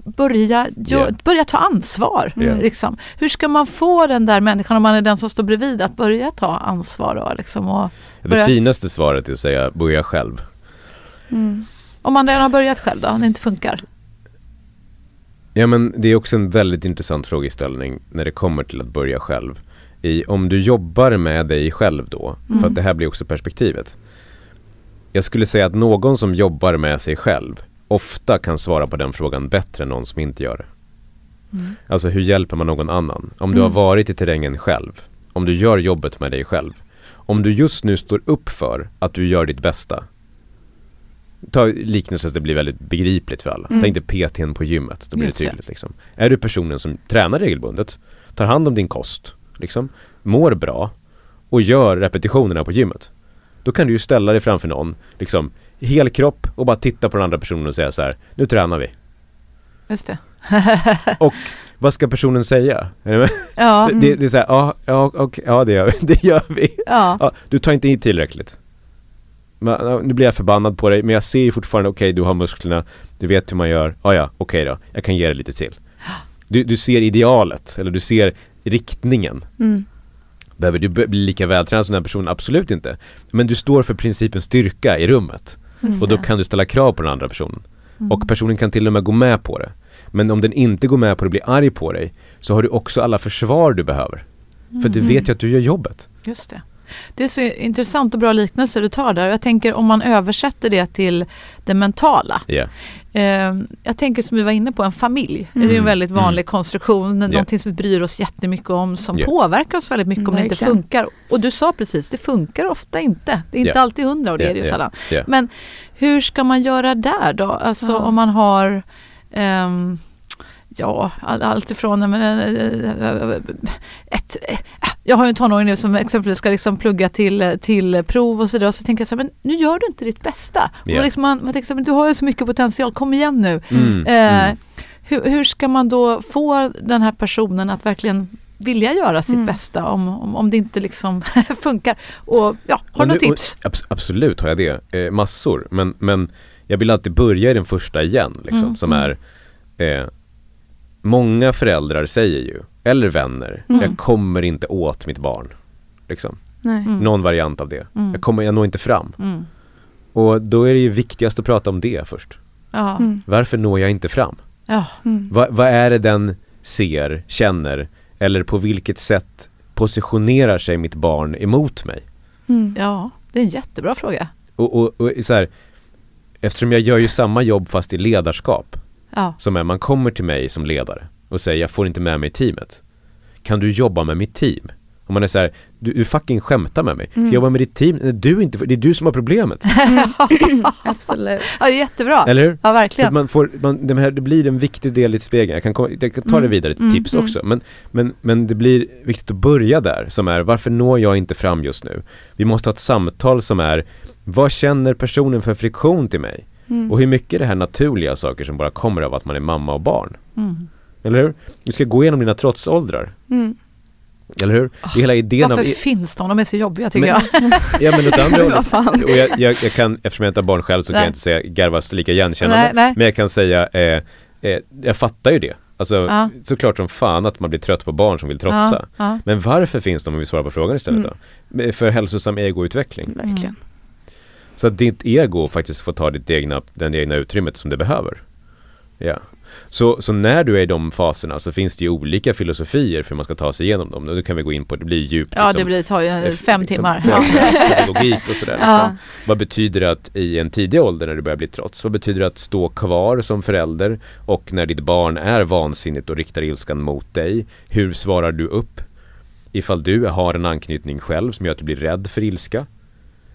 börja,
Ja.
börja ta ansvar.
Ja.
Liksom. Hur ska man få den där människan, om man är den som står bredvid, att börja ta ansvar? Då, liksom, och
Det
Börja-
finaste svaret är att säga börja själv.
Mm.
om man redan har börjat själv då, om det inte funkar?
Ja men det är också en väldigt intressant frågeställning när det kommer till att börja själv. I, om du jobbar med dig själv då, för
Mm.
att det här blir också perspektivet. Jag skulle säga att någon som jobbar med sig själv ofta kan svara på den frågan bättre än någon som inte gör det.
Mm.
Alltså hur hjälper man någon annan? Om du har
Mm.
varit i terrängen själv, om du gör jobbet med dig själv, om du just nu står upp för att du gör ditt bästa. Ta liknelsen så att det blir väldigt begripligt för alla.
Mm.
Tänk dig PTn på gymmet, då blir
Just
det. tydligt liksom. Är du personen som tränar regelbundet, tar hand om din kost, liksom, mår bra och gör repetitionerna på gymmet. Då kan du ju ställa dig framför någon, liksom, hel kropp och bara titta på den andra personen och säga så här, nu tränar vi.
Just det.
Och vad ska personen säga?
Ja,
Det, det är såhär, ja, ja, okej, ja det gör vi, det gör vi.
ja.
Ja, du tar inte i tillräckligt. Men, nu blir jag förbannad på dig, men jag ser ju fortfarande, okej du har musklerna, du vet hur man gör, ja ja, okej då, jag kan ge dig lite till. Du, du ser idealet, eller du ser riktningen.
Mm.
Behöver du bli lika vältränad som den här personen? Absolut inte. Men du står för principen styrka i rummet. Och då kan du ställa krav på den andra personen.
Mm.
Och personen kan till och med gå med på det. Men om den inte går med på det och blir arg på dig så har du också alla försvar du behöver. För du vet ju att du gör jobbet.
Just det. Det är så intressant och bra liknelse du tar där. Jag tänker om man översätter det till det mentala.
Ja.
Eh, jag tänker som vi var inne på, en familj. Det är en
Mm.
väldigt vanlig konstruktion,
Ja.
någonting som vi bryr oss jättemycket om som
Ja.
påverkar oss väldigt mycket
Mm,
om det inte
verkligen.
funkar. Och du sa precis, det funkar ofta inte. Det är inte
Ja.
alltid hundra och det är det ju sällan. Men hur ska man göra där då? Alltså
Ja.
om man har ehm, Ja, all- allt ifrån men, eh, ett, eh, Jag har ju en tonåring nu som exempelvis ska liksom plugga till, till prov och så vidare. Och så tänker jag så här, men nu gör du inte ditt bästa.
Ja.
Och liksom man, man tänker så här, men du har ju så mycket potential, kom igen nu.
Mm,
Eh,
mm.
hur, hur ska man då få den här personen att verkligen vilja göra sitt
Mm.
bästa om, om, om det inte liksom funkar? Och ja, har du några
nu-
tips?
och- abs- absolut har jag det, eh, massor. Men, men jag vill alltid börja i den första igen, liksom,
Mm,
som
mm.
är eh, Många föräldrar säger ju, eller vänner,
Mm.
jag kommer inte åt mitt barn. Liksom.
Nej.
Mm.
Någon variant av det.
Mm.
Jag, kommer, jag når inte fram.
Mm.
Och då är det ju viktigast att prata om det först.
Ja.
Mm.
Varför når jag inte fram?
Ja.
Mm.
Va, vad är det den ser, känner eller på vilket sätt positionerar sig mitt barn emot mig?
Mm.
ja, det är en jättebra fråga.
Och, och, och så här, eftersom jag gör ju samma jobb fast i ledarskap
Ja.
som är man kommer till mig som ledare och säger jag får inte med mig teamet. Kan du jobba med mitt team? Om man är så här, du, du fucking skämtar med mig. Ska jag
Mm.
jobba med ditt team? Nej, du inte, det är du som har problemet.
Absolut.
ja, det är jättebra.
Eller hur?
Ja,
Så att
verkligen.
man får, man, det, här, det blir en viktig del i spegeln. Jag kan, komma- jag kan ta det
Mm.
vidare till
Mm,
tips
mm.
också. Men, men, men det blir viktigt att börja där som är varför når jag inte fram just nu? Vi måste ha ett samtal som är vad känner personen för friktion till mig?
Mm.
Och hur mycket är det här naturliga saker som bara kommer av att man är mamma och barn?
Mm.
Eller hur? Du ska gå igenom dina trotsåldrar.
Mm.
Eller hur? Är hela idén
Varför
av...
finns de? De är så jobbiga tycker
Men-
jag.
Ja men åt andra hållet. Och jag, jag, jag kan, eftersom jag inte har barn själv så kan
Nej.
jag inte säga garvas lika igenkännande.
Nej, nej.
Men jag kan säga, eh, eh, jag fattar ju det. Alltså
Ja.
såklart som fan att man blir trött på barn som vill trotsa.
Ja, ja.
Men varför finns de om vi svarar på frågan istället
Mm.
då? För hälsosam egoutveckling.
Verkligen.
Så att ditt ego faktiskt får ta ditt egna, den egna utrymmet som det behöver. Ja. Så, så när du är i de faserna så finns det ju olika filosofier för hur man ska ta sig igenom dem. Då kan vi gå in på, det blir djupt
ja,
liksom,
det blir, tar ju
eh,
fem
liksom,
timmar. Ja.
Pedagogik och sådär.
Ja.
Liksom. Vad betyder det att i en tidig ålder när du börjar bli trots? Vad betyder det att stå kvar som förälder? Och när ditt barn är vansinnigt och riktar ilskan mot dig, hur svarar du upp? Ifall du har en anknytning själv som gör att du blir rädd för ilska.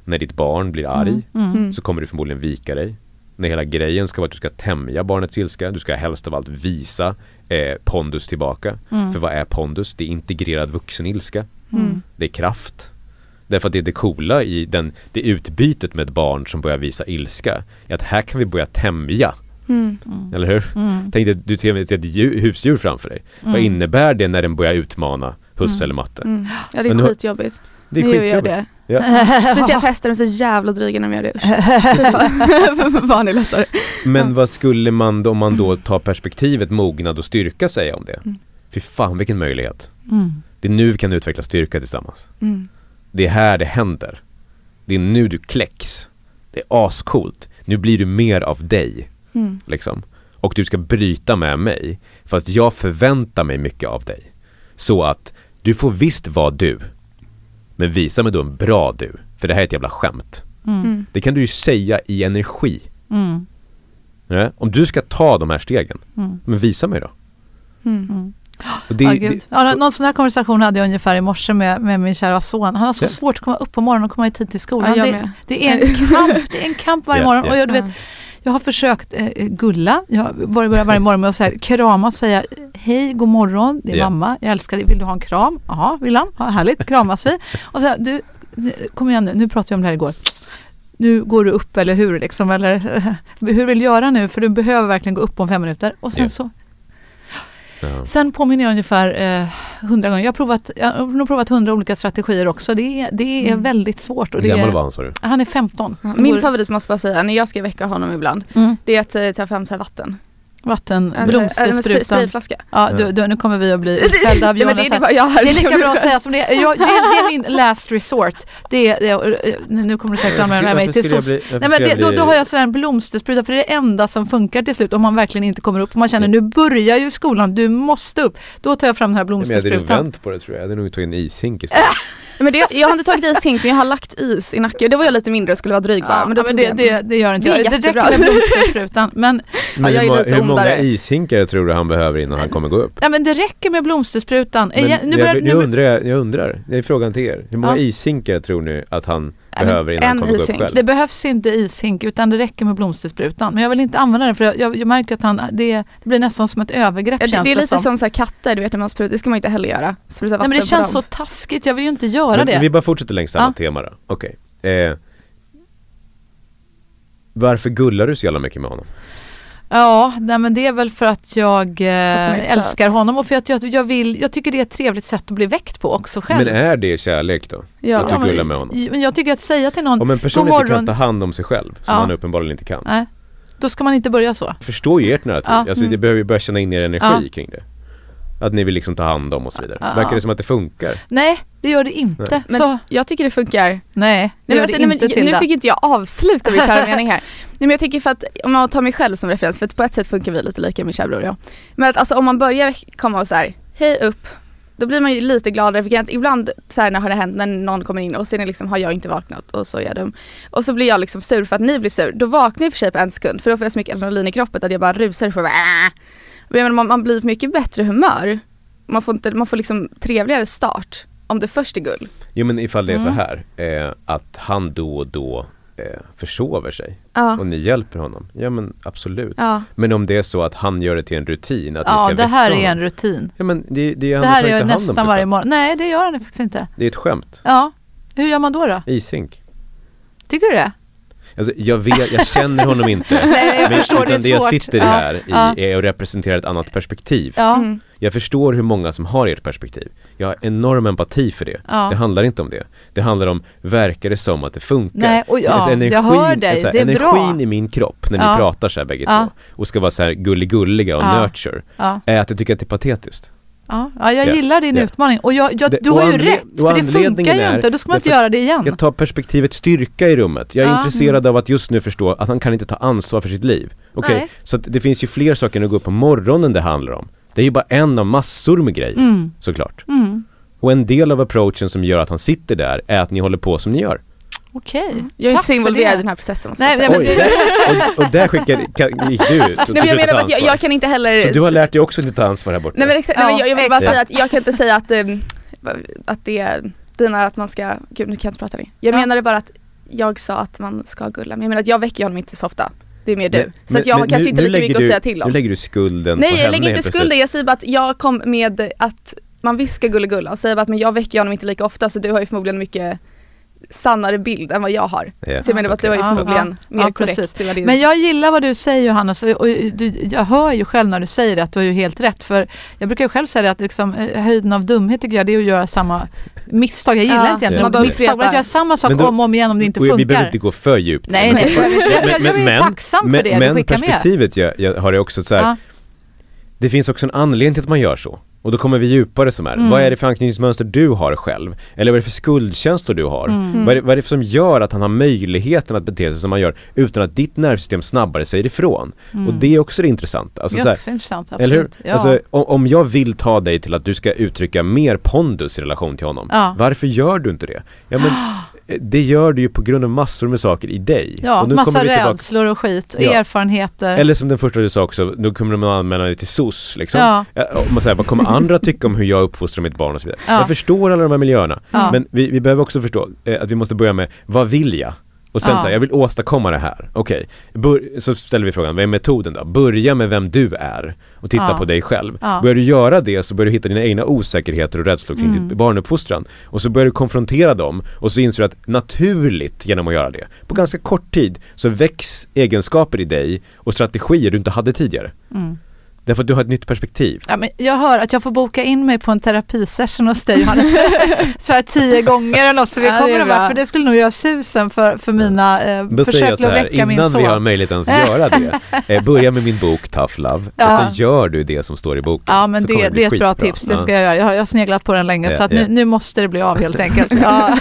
När ditt barn blir arg
Mm.
Mm.
så kommer du förmodligen vika dig. När hela grejen ska vara att du ska tämja barnets ilska, du ska helst av allt visa eh, pondus tillbaka.
Mm.
För vad är pondus? Det är integrerad vuxenilska.
Mm.
Det är kraft. Därför att det är det coola i den, det utbytet med ett barn som börjar visa ilska. Är att här kan vi börja tämja.
Mm.
Eller hur?
Mm.
Tänk dig, du ser ett ett djur, husdjur framför dig. Vad
Mm.
innebär det när den börjar utmana husse eller matte?
Mm. Ja det är skitjobbigt.
Det är
Nu gör
skitjobbigt. Ja.
Speciellt hästar, de är så jävla dryga när de gör det. Barn är lättare.
Men vad skulle man då, om man då tar perspektivet mognad och styrka säga om det?
Mm.
Fy fan vilken möjlighet.
Mm.
Det är nu vi kan utveckla styrka tillsammans.
Mm.
Det är här det händer. Det är nu du kläcks. Det är ascoolt. Nu blir du mer av dig.
Mm.
Liksom. Och du ska bryta med mig. För att jag förväntar mig mycket av dig. Så att du får visst vara du. Men visa mig då en bra du. För det här är ett jävla skämt.
Mm.
Mm.
Det kan du ju säga i energi.
Mm.
Ja? Om du ska ta de här stegen.
Mm.
Men visa mig då.
Mm.
Och det,
Ja,
det.
Ja, någon sån här konversation hade jag ungefär i morse med, med min kära son. Han har så
Ja.
svårt att komma upp på morgonen och komma i tid till skolan.
Ja,
det, det är en kamp, det är en kamp varje
Ja,
morgon.
ja.
Och jag, du vet, jag har försökt eh, gulla, jag har börjat börja varje morgon med att säga, krama och säga hej, god morgon, det är
Ja.
mamma, jag älskar dig, vill du ha en kram? Ja, vill han? Ja, härligt, kramas vi. Och så, du, kom igen nu, nu pratade vi om det här igår. Nu går du upp eller hur liksom, eller hur vill du göra nu? För du behöver verkligen gå upp om fem minuter. Och sen
Ja.
så
ja.
Sen påminner jag ungefär eh, hundra gånger. Jag har, provat, jag har nog provat hundra olika strategier också. Det är, det är
Mm.
väldigt svårt. Och
Hur gammal var han sa du?
Han är 15.
Ja, Min
går-
favorit måste jag bara säga, när jag ska väcka honom ibland,
mm.
det är att eh, ta fram så här vatten.
Vatten, blomstersprutan.
Sprayflaska.
Ja, du, du, nu kommer vi att bli utfällda av Jonas.
det, är
här. Det är lika bra att säga som det är. Jag, det, är, det är min last resort. Det är, det är, nu kommer du säkert använda mig till
bli,
Nej, men det,
jag
då, då har jag sådär en blomsterspruta för det är det enda som funkar till slut om man verkligen inte kommer upp. Om man känner nu börjar ju skolan, du måste upp. Då tar jag fram den här
men jag hade nog
blomstersprutan.
vänt på det tror jag. Jag hade nog tagit en ishink istället.
Men det, jag har inte tagit ishink men jag har lagt is i nacken. Det var jag lite mindre och skulle vara dryg bara. Men då
men det,
jag
det, det gör inte
Det är
jag. Det räcker med blomstersprutan. Men,
Men
jag är lite
hur många
ondare.
ishinkar tror du han behöver innan han kommer gå upp?
ja, men det räcker med blomstersprutan.
Men
Igen, nu
jag,
börjar,
nu
nu,
undrar jag, jag undrar, det är frågan till er. Hur många
Ja.
ishinkar tror ni att han behöver innan
en
kommer gå upp själv?
det behövs inte ishink utan det räcker med blomstersprutan. Men jag vill inte använda den för jag, jag, jag märker att han, det, det blir nästan som ett övergrepp
Ja, det,
känns
det är lite
som.
som, så här katter, du vet när man sprutar, det ska man inte heller göra. Spruta
Nej, men det känns så taskigt, jag vill ju inte göra
Men
det.
Vi bara fortsätter längs samma
Ja.
tema då. Okej. Eh, varför gullar du så jävla mycket med honom?
Ja, nej, men det är väl för att jag eh, älskar honom och för att jag, jag vill, jag tycker det är ett trevligt sätt att bli väckt på också själv.
Men är det kärlek då?
Ja.
Att du
men-
gullar med honom?
Men jag tycker att säga till någon,
Om en person inte kan ta hand om sig själv, som
Ja.
han uppenbarligen inte kan.
nej, då ska man inte börja så.
Jag förstår ju ert narrativ.
Ja.
Alltså det
Mm.
behöver ju börja känna in er energi
Ja.
kring det. Att ni vill liksom ta hand om och så vidare.
Ja.
Verkar det som att det funkar?
Nej, det gör det inte.
Men
så,
jag tycker det funkar.
nej, det
Nej, men
gör
alltså,
det
nej,
inte
men, nu fick inte jag avsluta min kära mening här. Nej men jag tänker för att, om man tar mig själv som referens, för att på ett sätt funkar vi lite lika min kära bror och jag. Men att alltså om man börjar komma och så här, hej upp, då blir man ju lite gladare för att ibland så här, när har det hänt när någon kommer in och sen är liksom, har jag inte vaknat och så är jag dum. Och så blir jag liksom sur för att ni blir sur. Då vaknar jag och för sig på en sekund för då får jag så mycket adrenalin i kroppen att jag bara rusar för att bara, äh. Men man, man blir mycket bättre humör. Man får, inte, man får liksom trevligare start om det först är gull.
Jo men ifall det är så
Mm.
här, eh, att han då och då eh, försover sig
Ja.
och ni hjälper honom, ja men absolut.
Ja.
Men om det är så att han gör det till en rutin, att
Ja, det här
väcka
är en
honom.
rutin.
Ja men det, det,
Det här är
om sig
nästan varje morgon. Nej, det gör han faktiskt inte.
Det är ett skämt.
Ja, hur gör man då då?
Ishink.
Tycker du det?
Alltså jag vet, jag känner honom inte.
Nej, jag
Men-
förstår, det
utan
är
det jag
svårt.
sitter
Ja,
här i
ja.
är att representera ett annat perspektiv.
Ja,
Mm.
Jag förstår hur många som har ert perspektiv. Jag har enorm empati för det.
Ja.
Det handlar inte om det. Det handlar om, verkar det som att det funkar?
Nej, och ja,
Alltså,
jag hör dig.
här,
Det är
energin
bra.
i min kropp när
Ja.
ni pratar så här bägge
Ja.
två och ska vara så här gulligulliga och nurture, är att jag tycker att det är patetiskt.
ja, ja jag
Ja,
gillar din utmaning. Och jag, jag, du har ju rätt, för det funkar ju inte. Då ska man inte göra det igen.
Jag tar perspektivet styrka i rummet. Jag är intresserad av att just nu förstå att han kan inte ta ansvar för sitt liv. Okej,
Nej.
så det finns ju fler saker än att gå upp på morgonen det handlar om. Det är ju bara en av massor med grejer,
Mm.
såklart.
Mm.
Och en del av approachen som gör att han sitter där är att ni håller på som ni gör.
Okej,
Jag är
Tack
inte så involverad i den här processen
Nej,
säga.
men
Oj, där, och, och där skickar, kan, gick du ut
Nej, men jag menar att jag, jag kan inte heller
Så du har lärt dig också att inte ta ansvar här borta?
Nej men exakt, nej, men
Ja,
jag, jag vill bara
exakt.
säga att jag kan inte säga att, um, att det är dina att man ska, gud nu kan jag inte prata längre. Jag
Ja.
menade bara att jag sa att man ska gulla, men jag menar att jag väcker honom inte så ofta. Det är mer du.
Men-
så att jag har kanske
nu-
inte lika mycket att
du-
säga till om.
Nu lägger du skulden på
Nej
henne
jag lägger inte skulden, jag säger bara att jag kom med att man visst ska och säger bara att men jag väcker honom inte lika ofta så du har ju förmodligen mycket sannare bild än vad jag har.
Ja,
Så jag menar att du har ju
okej.
förmodligen
Ja,
mer
ja,
korrekt. det är.
Men jag gillar vad du säger Johannes och, du, jag hör ju själv när du säger det att du har ju helt rätt. För jag brukar ju själv säga det att liksom, eh, höjden av dumhet tycker jag det är att göra samma misstag. Jag gillar
Ja,
inte egentligen
man bara
misstag, men att göra samma sak
Men då-
om och om igen om det inte
Och Vi
funkar.
behöver inte gå för djupt.
Nej, nej, jag, jag, jag, är tacksam för
men,
det du
Men
skickar med.
perspektivet jag, jag har det också så här,
Ja.
det finns också en anledning till att man gör så. Och då kommer vi djupare som är,
Mm.
vad är det för anknytningsmönster du har själv? Eller vad är det för skuldkänslor du har?
Mm.
Vad, är det, vad är det som gör att han har möjligheten att bete sig som han gör utan att ditt nervsystem snabbare säger ifrån? Och det är också det intressanta. Alltså,
det är också intressant,
eller hur?
absolut. Ja.
Alltså, om, om jag vill ta dig till att du ska uttrycka mer pondus i relation till honom,
Ja.
varför gör du inte det? Ja men, det gör du ju på grund av massor med saker i dig.
ja,
Och nu
massa rädslor och skit och
Ja.
erfarenheter.
Eller som den första du sa också, nu kommer de att anmäla dig till SOS liksom.
Ja.
Om man säger, vad kommer andra tycka om hur jag uppfostrar mitt barn och så vidare.
Ja.
Jag förstår alla de här miljöerna,
Ja.
men vi, vi behöver också förstå eh, att vi måste börja med, vad vill jag? Och sen
Ja.
så här, jag vill åstadkomma det här. Okej, Bör- så ställer vi frågan, vad är metoden då? Börja med vem du är och titta
Ja.
på dig själv.
Ja.
Börjar du göra det så börjar du hitta dina egna osäkerheter och rädslor kring
Mm.
ditt barnuppfostran. Och så börjar du konfrontera dem och så inser du att naturligt genom att göra det, på ganska kort tid så väcks egenskaper i dig och strategier du inte hade tidigare.
Mm.
Därför att du har ett nytt perspektiv.
Ja, men jag hör att jag får boka in mig på en terapisession hos dig Johannes. så här tio gånger eller något så vi
Ja, det
kommer vara, för det skulle nog göra susen för, för mina eh,
säger
försök att väcka min
innan vi har
son.
möjlighet att göra det, eh, börja med min bok Tough Love
Ja.
och så gör du det som står i boken.
Ja men det,
bli
det är ett bra tips, det ska jag göra. Jag har, jag har sneglat på den länge
Ja,
så att
ja.
nu, nu måste det bli av helt enkelt. Ja,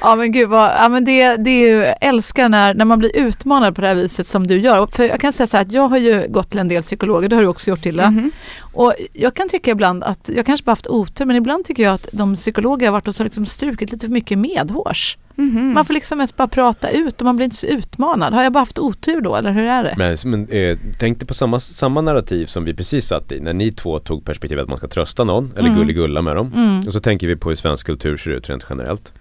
ja men gud vad, ja men det, det är ju, älskar när, när man blir utmanad på det här viset som du gör. För jag kan säga så här att jag har ju gått till en del psykologer, det har du också gjort Tilda.
Mhm.
Och jag kan tycka ibland att, jag kanske bara haft otur, men ibland tycker jag att de psykologer jag har varit hos har liksom strukit lite för mycket medhårs.
Mhm.
Man får liksom mest bara prata ut och man blir inte så utmanad. Har jag bara haft otur då eller hur är det?
Men, men eh, tänk dig på samma, samma narrativ som vi precis satt i när ni två tog perspektivet att man ska trösta någon eller
Mm.
gulligulla med dem.
Mm.
Och så tänker vi på hur svensk kultur ser ut rent generellt.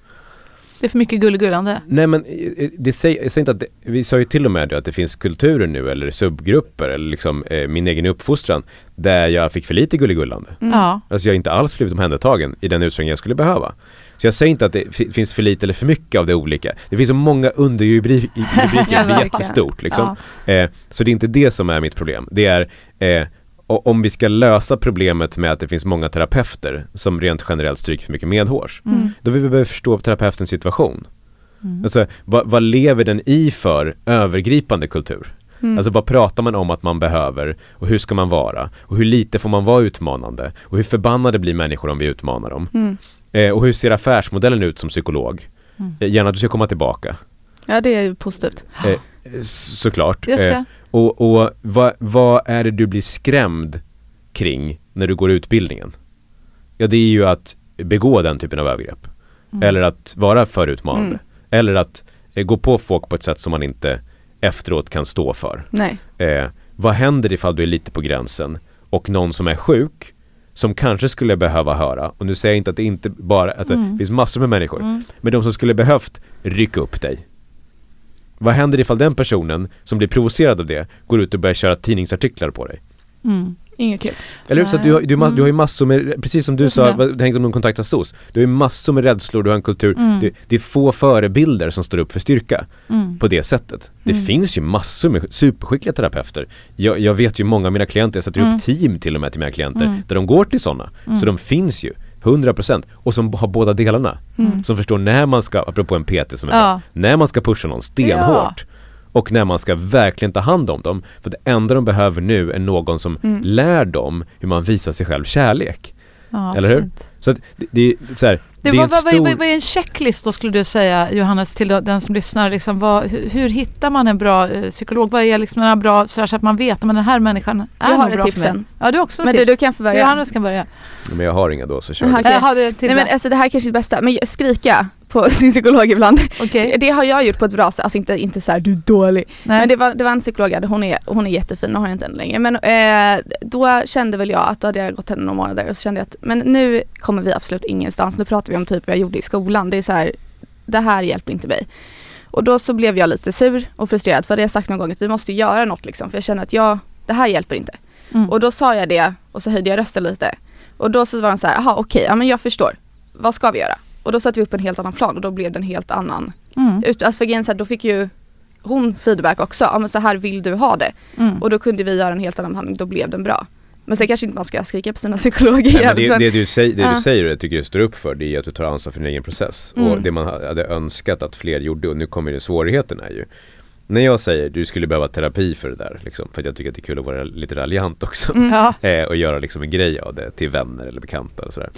Det är för mycket gulligullande.
Nej men eh, det säger, jag säger inte att det, vi sa ju till och med att det finns kulturer nu eller subgrupper eller liksom eh, min egen uppfostran där jag fick för lite gulligullande.
Mm.
Ja.
Alltså jag har inte alls blivit omhändertagen i den utsträckning jag skulle behöva. Så jag säger inte att det fi- finns för lite eller för mycket av det olika. Det finns så många underrubriker,
Ja,
det
verkligen.
jättestort liksom.
Ja.
Eh, så det är inte det som är mitt problem. Det är eh, om vi ska lösa problemet med att det finns många terapeuter som rent generellt stryker för mycket medhårs.
Mm.
Då vill vi behöva förstå terapeutens situation.
Mm.
Alltså, vad, vad lever den i för övergripande kultur?
Mm.
Alltså vad pratar man om att man behöver och hur ska man vara? Och hur lite får man vara utmanande? Och hur förbannade blir människor om vi utmanar dem?
Mm.
Eh, och hur ser affärsmodellen ut som psykolog?
Mm.
Eh, gärna att du ska komma tillbaka,
Ja det är ju positivt.
eh, såklart.
Just
Eh,
det.
Och och vad, vad är det du blir skrämd kring när du går utbildningen? Ja det är ju att begå den typen av övergrepp.
Mm.
Eller att vara för utmanande.
Mm.
Eller att eh, gå på folk på ett sätt som man inte efteråt kan stå för.
Nej.
Eh, vad händer ifall du är lite på gränsen och någon som är sjuk som kanske skulle behöva höra, och nu säger jag inte att det inte bara, alltså
Mm.
det finns massor med människor,
Mm.
men de som skulle behövt rycka upp dig. Vad händer ifall den personen som blir provocerad av det går ut och börjar köra tidningsartiklar på dig?
Mm.
Inget kul.
Eller hur? Så du, har, du,
Mm.
du har ju massor med, precis som du
Just
sa,
det.
tänkte om någon kontaktar SOS. Du har ju massor med rädslor, du har en kultur,
Mm.
det, det är få förebilder som står upp för styrka
Mm.
på det sättet. Det
Mm.
finns ju massor med superskickliga terapeuter. Jag, jag vet ju många av mina klienter, jag sätter
Mm.
upp team till och med till mina klienter,
Mm.
där de går till sådana.
Mm.
Så de finns ju, 100% och som har båda delarna.
Mm.
Som förstår när man ska, apropå en PT som är
Ja.
när man ska pusha någon stenhårt. Och när man ska verkligen ta hand om dem. För det enda de behöver nu är någon som
Mm.
lär dem hur man visar sig själv kärlek.
Ja,
Eller hur?
fint.
Så att det, det är så här,
Det,
det är
vad, vad,
stor...
vad, vad är en checklist då skulle du säga Johannes till den som lyssnar? Liksom, vad, hur, hur hittar man en bra eh, psykolog? Vad är liksom en bra så, att man vet om den här människan är
Jag har
bra
tips
för mig? Ja du har också
Men
ett
du,
tips.
du kan få börja.
Johannes kan börja.
Men jag har inga då så kör
Jaha,
du.
hade till
Nej men alltså det här kanske är det bästa, men skrika på sin psykolog ibland.
Okej.
Det har jag gjort på ett bra sätt, alltså inte, inte så här, du är dålig.
Nej.
Men det var, det var en psykolog, hon är, hon är jättefin, nu har jag inte henne längre. Men eh, då kände väl jag att då hade jag gått henne några månader och så kände jag att men nu kommer vi absolut ingenstans. Nu pratar vi om typ vad jag gjorde i skolan. Det är så här, det här hjälper inte mig. Och då så blev jag lite sur och frustrerad för det jag sagt någon gång att vi måste göra något liksom för jag känner att jag, det här hjälper inte.
Mm.
Och då sa jag det och så höjde jag rösten lite. Och då så var de så här, jaha okej, ja men jag förstår. Vad ska vi göra? Och då satte vi upp en helt annan plan och då blev det en helt annan
Mm.
ut, alltså för grejen så här, då fick ju hon feedback också, ja men så här vill du ha det.
Mm.
Och då kunde vi göra en helt annan behandling, då blev den bra. Men sen kanske inte man ska skrika på sina psykologer
Nej, men det, det, du säger, det
Ja.
du säger och jag tycker du står upp för det är att du tar ansvar för din egen process. Och
Mm.
det man hade önskat att fler gjorde och nu kommer det svårigheten är ju När jag säger du skulle behöva terapi för det där liksom, för att jag tycker att det är kul att vara lite raljant också
Mm.
Ja.
eh, och göra liksom en grej av det till vänner eller bekanta eller sådär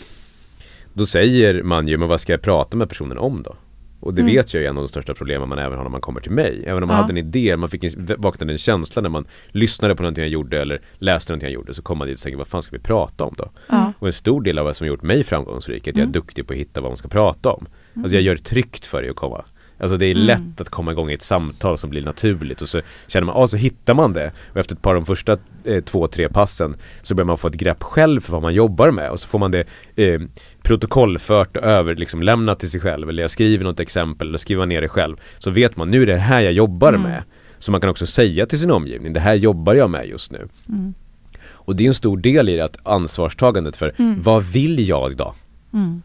Då säger man ju, men vad ska jag prata med personen om då? Och det
Mm.
vet jag är en av de största problemen man även har när man kommer till mig Även om man
Ja.
hade en idé, man fick en, vaknade en känsla när man lyssnade på någonting jag gjorde eller läste någonting jag gjorde Så kom man dit och tänkte, vad fan ska vi prata om då?
Ja.
Och en stor del av vad som gjort mig framgångsrik är att jag är
Mm.
duktig på att hitta vad man ska prata om. Alltså jag gör det tryggt för dig att komma. Alltså det är
Mm.
lätt att komma igång i ett samtal som blir naturligt och så känner man, ja så hittar man det. Och efter ett par av de första eh, två, tre passen så börjar man få ett grepp själv för vad man jobbar med och så får man det eh, protokollfört och över, liksom till sig själv. Eller jag skriver något exempel eller skriver ner det själv. Så vet man, nu är det här jag jobbar
Mm.
med. Så man kan också säga till sin omgivning, det här jobbar jag med just nu.
Mm.
Och det är en stor del i det, att ansvarstagandet för
Mm.
vad vill jag då?
Mm.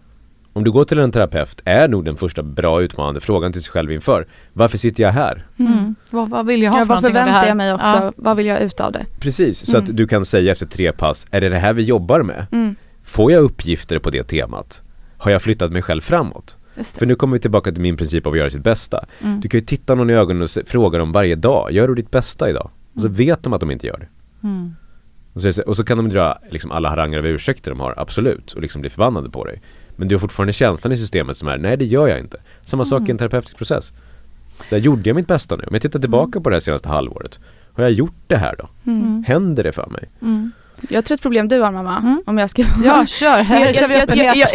Om du går till en terapeut är nog den första bra utmanande frågan till sig själv inför Varför sitter jag här?
Mm. Vad, vad vill jag ha
Ja,
för
vad
någonting av det
förväntar
här?
jag mig också?
Ja.
Vad vill jag ut av det?
Precis, så
Mm.
att du kan säga efter tre pass Är det det här vi jobbar med?
Mm.
Får jag uppgifter på det temat? Har jag flyttat mig själv framåt? För nu kommer vi tillbaka till min princip av att göra sitt bästa
Mm.
Du kan ju titta någon i ögonen och fråga dem varje dag Gör du ditt bästa idag? Och så vet de att de inte gör det
Mm.
Och så, och så kan de dra liksom alla haranger av ursäkter de har, absolut, och liksom bli förbannade på dig Men du har fortfarande känslan i systemet som är, nej det gör jag inte Samma sak i en terapeutisk process Där gjorde jag mitt bästa nu, om jag tittar tillbaka på det här senaste halvåret Har jag gjort det här då?
Mm.
Händer det för mig?
Mm.
Jag tror ett problem du har mamma,
Mm.
om jag ska
Ja, kör. Här kör vi öppenhet.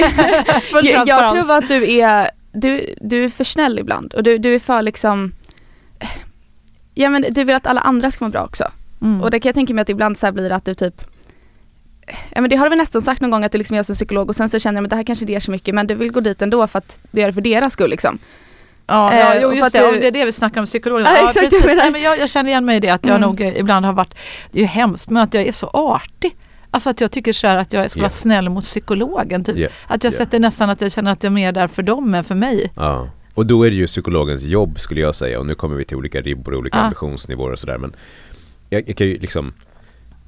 Jag, jag
transparens.
tror att du är, du, du är för snäll ibland och du, du är för liksom Ja men du vill att alla andra ska må bra också.
Mm.
Och det kan jag tänka mig att ibland så här blir det att du typ Ja men det har du väl nästan sagt någon gång att du liksom gör som psykolog och sen så känner jag att det här kanske inte ger så mycket men du vill gå dit ändå för att du gör det för deras skull liksom.
Ja, ja
Eh,
jo, just
att
det,
du-
det är det vi snackar om psykologerna.
Ja,
Ja,
exakt, menar.
Nej, men jag, jag känner igen mig i det att jag
Mm.
nog ibland har varit, det är ju hemskt, men att jag är så artig. Alltså att jag tycker så här att jag ska
Ja.
vara snäll mot psykologen. Typ.
Ja,
Att jag
ja.
sätter nästan att jag känner att jag är mer där för dem än för mig.
Ja, och då är det ju psykologens jobb skulle jag säga och nu kommer vi till olika ribbor och olika
Ja.
ambitionsnivåer och sådär men jag, jag kan ju liksom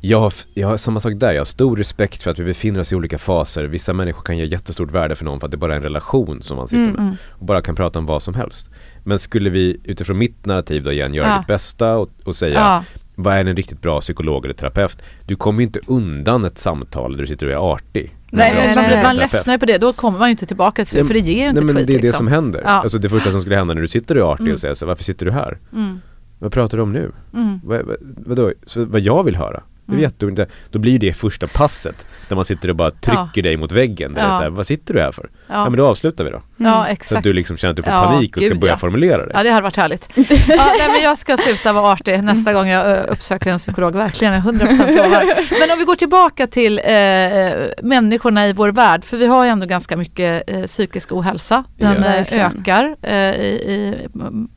jag har, jag har samma sak där, jag har stor respekt för att vi befinner oss i olika faser Vissa människor kan ge jättestort värde för någon för att det bara är en relation som man sitter
Mm,
med
mm.
och bara kan prata om vad som helst Men skulle vi utifrån mitt narrativ då igen göra
Ja.
ditt bästa och, och säga
Ja.
Vad är en riktigt bra psykolog eller terapeut? Du kommer ju inte undan ett samtal där du sitter och är artig
Nej,
Nej,
man,
nej, nej.
man ledsnar ju på det, då kommer man ju inte tillbaka till det, för det ger ju inte
Nej,
ett
men
skit.
det är det
liksom.
som händer.
Ja.
Alltså det första som skulle hända när du sitter och är artig
Mm.
och säger så varför sitter du här?
Mm.
Vad pratar du om nu?
Mm.
Vad, vad, vadå? Så vad jag vill höra? Det är
Mm.
jätteroligt. Då blir det första passet där man sitter och bara trycker dig mot väggen. Där
Ja.
det är så här, vad sitter du här för? Ja.
Ja.
men då avslutar vi då.
ja,
Så att
exakt.
du liksom känner att du får
Ja,
panik och ska
gud,
börja
ja.
formulera det.
Ja det hade varit härligt. Ja, nej, men jag ska sluta vara artig nästa gång jag ö, uppsöker en psykolog, verkligen, jag är 100% lovar. Men om vi går tillbaka till eh, människorna i vår värld, för vi har ju ändå ganska mycket eh, psykisk ohälsa. Den
Ja.
eh, ökar eh, i, i,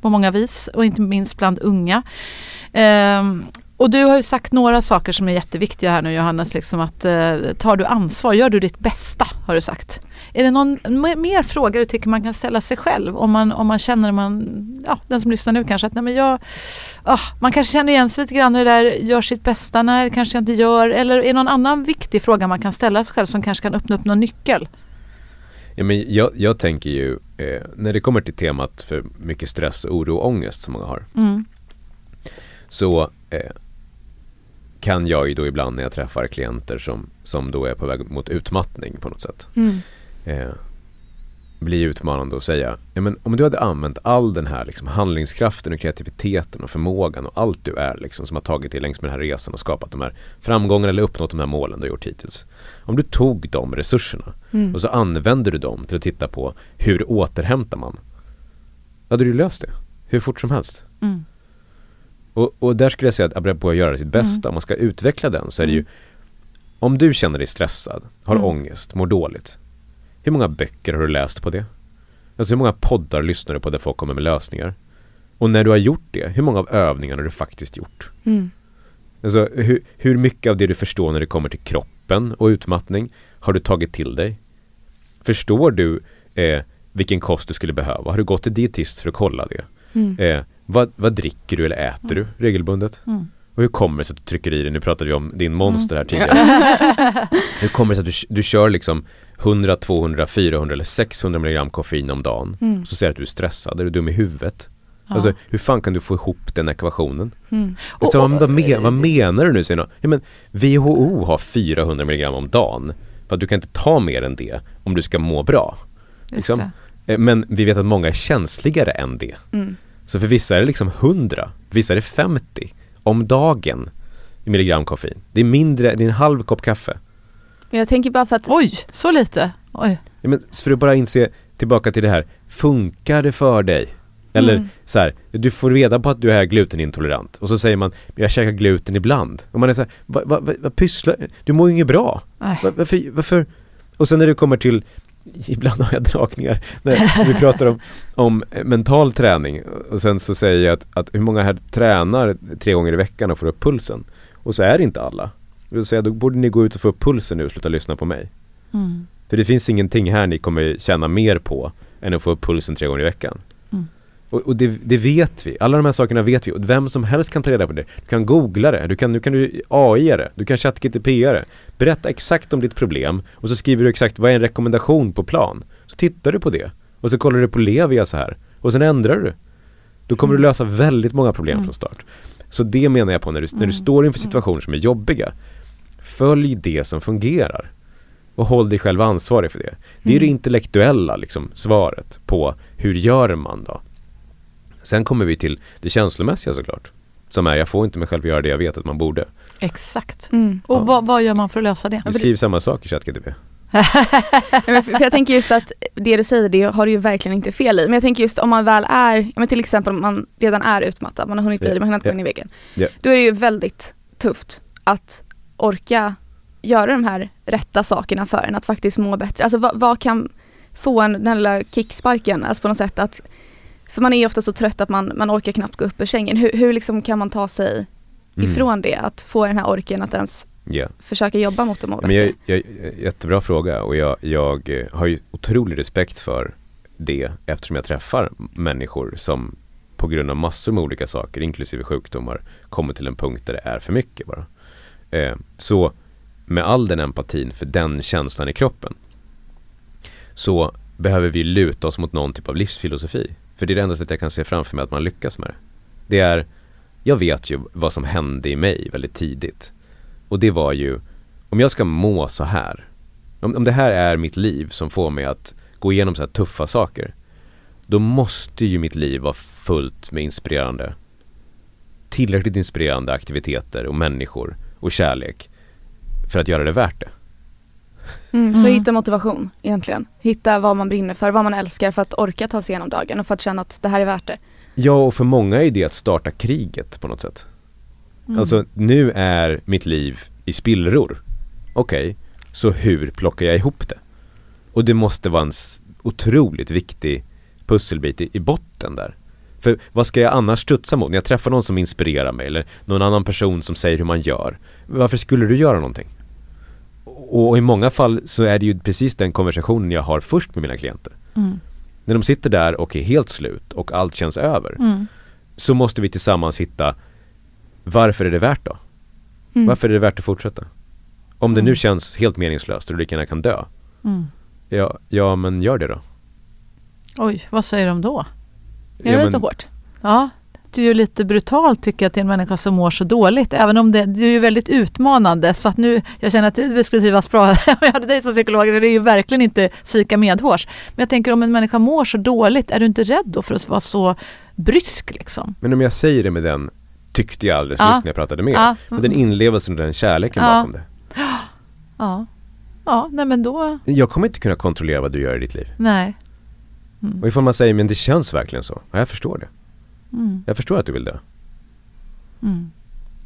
på många vis och inte minst bland unga. Ehm, och du har ju sagt några saker som är jätteviktiga här nu Johannes, liksom att eh, tar du ansvar, gör du ditt bästa har du sagt. Är det någon mer- fråga du tycker man kan ställa sig själv om man, om man känner, man, ja, den som lyssnar nu kanske, att nej, men jag, ah, man kanske känner igen sig lite grann i det där, gör sitt bästa, det kanske jag inte gör, eller är det någon annan viktig fråga man kan ställa sig själv som kanske kan öppna upp någon nyckel?
Ja, men jag, jag tänker ju, eh, när det kommer till temat för mycket stress, oro och ångest som många har.
Mm.
Så eh, kan jag ju då ibland när jag träffar klienter som, som då är på väg mot utmattning på något sätt.
Mm.
eh, bli utmanande och säga ja, men om du hade använt all den här liksom, handlingskraften och kreativiteten och förmågan och allt du är liksom, som har tagit dig längs med den här resan och skapat de här framgångarna eller uppnått de här målen du har gjort hittills. Om du tog de resurserna
Mm.
och så använder du dem till att titta på hur återhämtar man? Då hade du löst det hur fort som helst.
Mm.
Och, och där skulle jag säga att apropå att göra sitt bästa, om man ska utveckla den så är det ju Om du känner dig stressad, har
Mm.
ångest, mår dåligt Hur många böcker har du läst på det? Alltså hur många poddar lyssnar du på där folk kommer med lösningar? Och när du har gjort det, hur många av övningarna har du faktiskt gjort?
Mm.
Alltså hur, hur mycket av det du förstår när det kommer till kroppen och utmattning har du tagit till dig? Förstår du eh, vilken kost du skulle behöva? Har du gått till dietist för att kolla det?
Mm.
Eh, vad, vad dricker du eller äter du regelbundet?
Mm.
Och hur kommer det sig att du trycker i dig, nu pratade vi om din monster här tidigare. hur kommer det sig att du, du kör liksom 100, 200, 400 eller 600 milligram koffein om dagen?
Mm.
Så säger du att du är stressad, är du dum i huvudet?
Ja.
Alltså hur fan kan du få ihop den ekvationen?
Mm.
Och, så, vad, men, vad menar du nu? Säger någon? Ja, men WHO har 400 milligram om dagen. För att du kan inte ta mer än det om du ska må bra. Liksom. Eh, Men vi vet att många är känsligare än det.
Mm.
Så för vissa är det liksom 100, vissa är det 50 om dagen i milligram koffein. Det är mindre, det är en halv kopp kaffe.
Men Jag tänker bara för att
Oj, så lite. Oj.
Ja, men för att bara inse, tillbaka till det här, funkar det för dig? Eller
Mm.
så här, du får reda på att du är glutenintolerant och så säger man, jag käkar gluten ibland. Och man är så här, vad va, va, vad pysslar, du mår ju inget bra. Va, varför, varför? Och sen när det kommer till, ibland har jag dragningar, när vi pratar om, om mental träning och sen så säger jag att, att hur många här tränar tre gånger i veckan och får upp pulsen? Och så är det inte alla. Då säger jag, då borde ni gå ut och få upp pulsen nu och sluta lyssna på mig.
Mm.
För det finns ingenting här ni kommer tjäna mer på än att få upp pulsen tre gånger i veckan.
Mm.
Och, och det, det vet vi, alla de här sakerna vet vi och vem som helst kan ta reda på det. Du kan googla det, du kan, nu kan du AI det, du kan ChatGTP det. Berätta exakt om ditt problem och så skriver du exakt vad är en rekommendation på plan. Så tittar du på det och så kollar du på Levia så här och sen ändrar du. Då kommer du lösa väldigt många problem
Mm.
från start. Så det menar jag på när du, när du
Mm.
står inför situationer som är jobbiga. Följ det som fungerar. Och håll dig själv ansvarig för det. Det är det
Mm.
intellektuella liksom, svaret på hur gör man då? Sen kommer vi till det känslomässiga såklart. Som är, jag får inte mig själv göra det jag vet att man borde.
Exakt.
Mm.
Och
Ja.
vad, vad gör man för att lösa det?
Vi skriver samma sak i ChatGTP.
För, jag tänker just att det du säger det har du ju verkligen inte fel i. Men jag tänker just om man väl är, men till exempel om man redan är utmattad, man har hunnit bli det, man har hunnit gå in i väggen.
Ja.
Då är det ju väldigt tufft att orka göra de här rätta sakerna för en, att faktiskt må bättre. Alltså vad, vad kan få en den lilla kicksparken, alltså på något sätt att för man är ju ofta så trött att man, man orkar knappt gå upp ur sängen. Hur, hur liksom kan man ta sig
Mm.
ifrån det? Att få den här orken att ens
Ja.
försöka jobba mot att må
Men
bättre?
jag, jag, jättebra fråga och jag, jag eh, har ju otrolig respekt för det eftersom jag träffar människor som på grund av massor med olika saker, inklusive sjukdomar, kommer till en punkt där det är för mycket bara. Eh, så med all den empatin för den känslan i kroppen så behöver vi luta oss mot någon typ av livsfilosofi. För det är det enda sättet jag kan se framför mig att man lyckas med det. Det är, jag vet ju vad som hände i mig väldigt tidigt. Och det var ju, om jag ska må så här, om, om det här är mitt liv som får mig att gå igenom så här tuffa saker, då måste ju mitt liv vara fullt med inspirerande, tillräckligt inspirerande aktiviteter och människor och kärlek för att göra det värt det.
Mm, så
Mm.
hitta motivation egentligen. Hitta vad man brinner för, vad man älskar för att orka ta sig igenom dagen och för att känna att det här är värt det.
Ja, och för många är det att starta kriget på något sätt.
Mm.
Alltså, nu är mitt liv i spillror. Okej, så hur plockar jag ihop det? Och det måste vara en otroligt viktig pusselbit i, i botten där. För vad ska jag annars studsa mot? När jag träffar någon som inspirerar mig eller någon annan person som säger hur man gör. Varför skulle du göra någonting? Och, i många fall så är det ju precis den konversationen jag har först med mina klienter.
Mm.
När de sitter där och är helt slut och allt känns över
Mm.
så måste vi tillsammans hitta varför är det värt då?
Mm.
Varför är det värt att fortsätta? Om det nu
Mm.
känns helt meningslöst och du lika gärna kan dö.
Mm.
Ja, ja men gör det då.
Oj, vad säger de då?
Är det
ja,
lite
men,
hårt?
Ja, det är ju lite brutalt tycker jag till en människa som mår så dåligt. Även om det, det är ju väldigt utmanande. Så att nu, jag känner att det skulle trivas bra om jag hade dig som psykolog. Det är ju verkligen inte psyka medhårs. Men jag tänker om en människa mår så dåligt, är du inte rädd då för att vara så brysk liksom?
men om jag säger det med den tyckte jag alldeles
Ja.
nyss när jag pratade med
Ja.
Med den inlevelsen och den kärleken
Ja.
bakom det.
Ja, ja nej men då,
Jag kommer inte kunna kontrollera vad du gör i ditt liv.
nej. Mm.
Och ifall man säger men det känns verkligen så. Ja, jag förstår det.
Mm.
Jag förstår att du vill dö.
Mm.